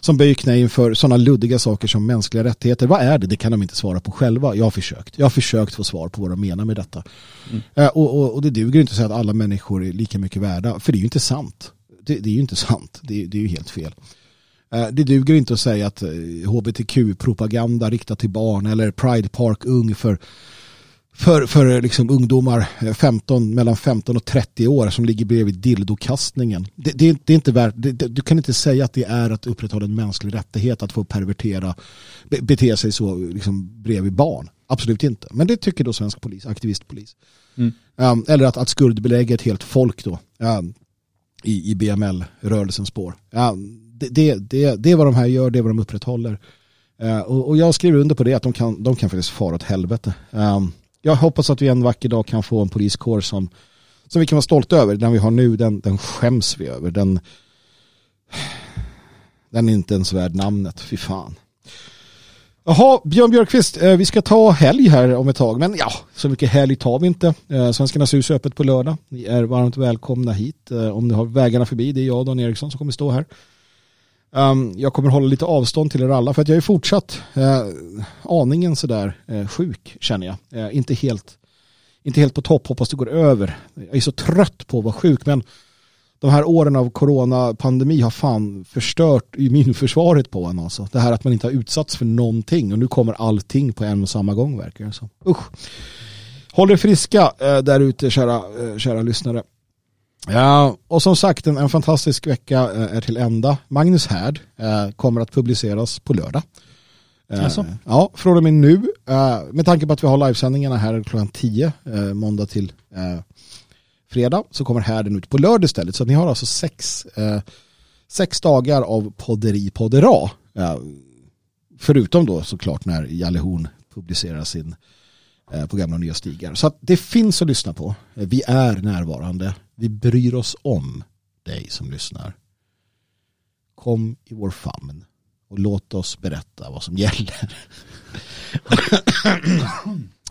som böjer knä inför sådana luddiga saker som mänskliga rättigheter. Vad är det? Det kan de inte svara på själva. Jag har försökt. Jag har försökt få svar på vad de menar med detta. Mm. Uh, och, och, och, det duger inte att säga att alla människor är lika mycket värda. För det är ju inte sant. Det, det är ju inte sant. Det, det är ju helt fel. Eh, det duger inte att säga att hbtq-propaganda eh, riktat till barn eller Pride Park Ung för, för, för liksom ungdomar 15, eh, mellan 15 och 30 år som ligger bredvid dildokastningen. Det, det, det är inte värt, det, du kan inte säga att det är att upprätthålla en mänsklig rättighet att få pervertera, be, bete sig så liksom bredvid barn. Absolut inte. Men det tycker då svensk polis, aktivistpolis. Mm. Um, eller att, att skuldbelägga ett helt folk då um, i, i BML-rörelsens spår. Um, det, det, det är vad de här gör, det är vad de upprätthåller. Uh, och, och, jag skriver under på det att de kan, de kan faktiskt fara åt helvete. Um, jag hoppas att vi en vacker dag kan få en poliskår som, som vi kan vara stolta över. Den vi har nu, den, den skäms vi över. Den, den är inte ens värd namnet, fy fan. Jaha, Björn Björkqvist, eh, vi ska ta helg här om ett tag. Men ja, så mycket helg tar vi inte. Eh, svenskarnas hus är öppet på lördag. Ni är varmt välkomna hit. Om ni har vägarna förbi, det är jag och Dan Eriksson som kommer stå här. Um, jag kommer hålla lite avstånd till er alla för att jag är fortsatt uh, aningen sådär uh, sjuk känner jag. Uh, inte, helt, inte helt på topp, hoppas det går över. Jag är så trött på att vara sjuk men de här åren av coronapandemi har fan förstört immunförsvaret *laughs* på en alltså. Det här att man inte har utsatts för någonting och nu kommer allting på en och samma gång verkar det som. Usch. Håll er friska där ute kära, kära lyssnare. Ja, och som sagt en, en fantastisk vecka eh, är till ända. Magnus Härd eh, kommer att publiceras på lördag. Eh, alltså. Ja, från och med nu. Eh, med tanke på att vi har livesändningarna här klockan 10, eh, måndag till eh, fredag, så kommer härden ut på lördag istället. Så ni har alltså sex, sex dagar av podderi poddera. förutom då såklart när Jalle Horn publicerar sin på gamla och nya stigar. Så det finns att lyssna på. Vi är närvarande. Vi bryr oss om dig som lyssnar. Kom i vår famn och låt oss berätta vad som gäller.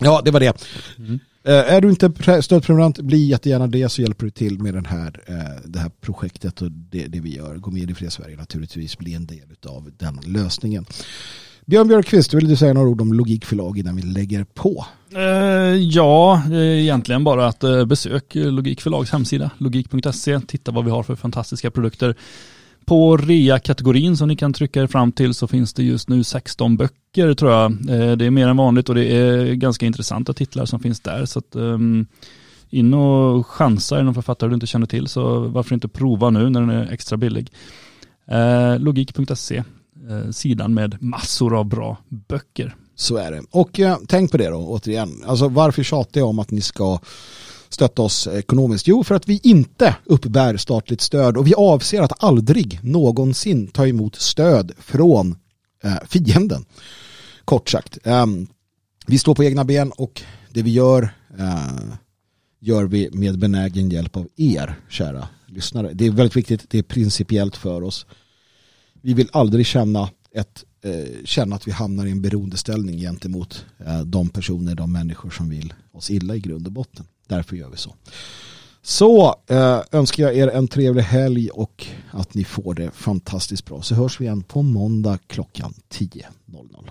*coughs* ja, det var det. Mm. Är du inte stödprenumerant, bli jättegärna det så hjälper du till med den här, eh, det här projektet och det, det vi gör. Gå med i Fria Sverige naturligtvis, bli en del av den lösningen. Björn Björkqvist, vill du säga några ord om Logikförlag innan vi lägger på?
Eh, ja, egentligen bara att eh, besök Logikförlags hemsida, logik.se, titta vad vi har för fantastiska produkter. På rea-kategorin som ni kan trycka er fram till så finns det just nu 16 böcker tror jag. Eh, det är mer än vanligt och det är ganska intressanta titlar som finns där. Så att, um, in och chansa är någon författare du inte känner till så varför inte prova nu när den är extra billig. Logik.se Eh, sidan med massor av bra böcker.
Så är det. Och eh, tänk på det då återigen. Alltså varför tjatar jag om att ni ska stötta oss ekonomiskt? Jo, för att vi inte uppbär statligt stöd och vi avser att aldrig någonsin ta emot stöd från eh, fienden. Kort sagt. eh, vi står på egna ben och det vi gör eh, gör vi med benägen hjälp av er, kära lyssnare. Det är väldigt viktigt, det är principiellt för oss vi vill aldrig känna, ett, eh, känna att vi hamnar i en beroendeställning gentemot eh, de personer, de människor som vill oss illa i grund och botten. Därför gör vi så. Så eh, önskar jag er en trevlig helg och att ni får det fantastiskt bra. Så hörs vi igen på måndag klockan 10.00.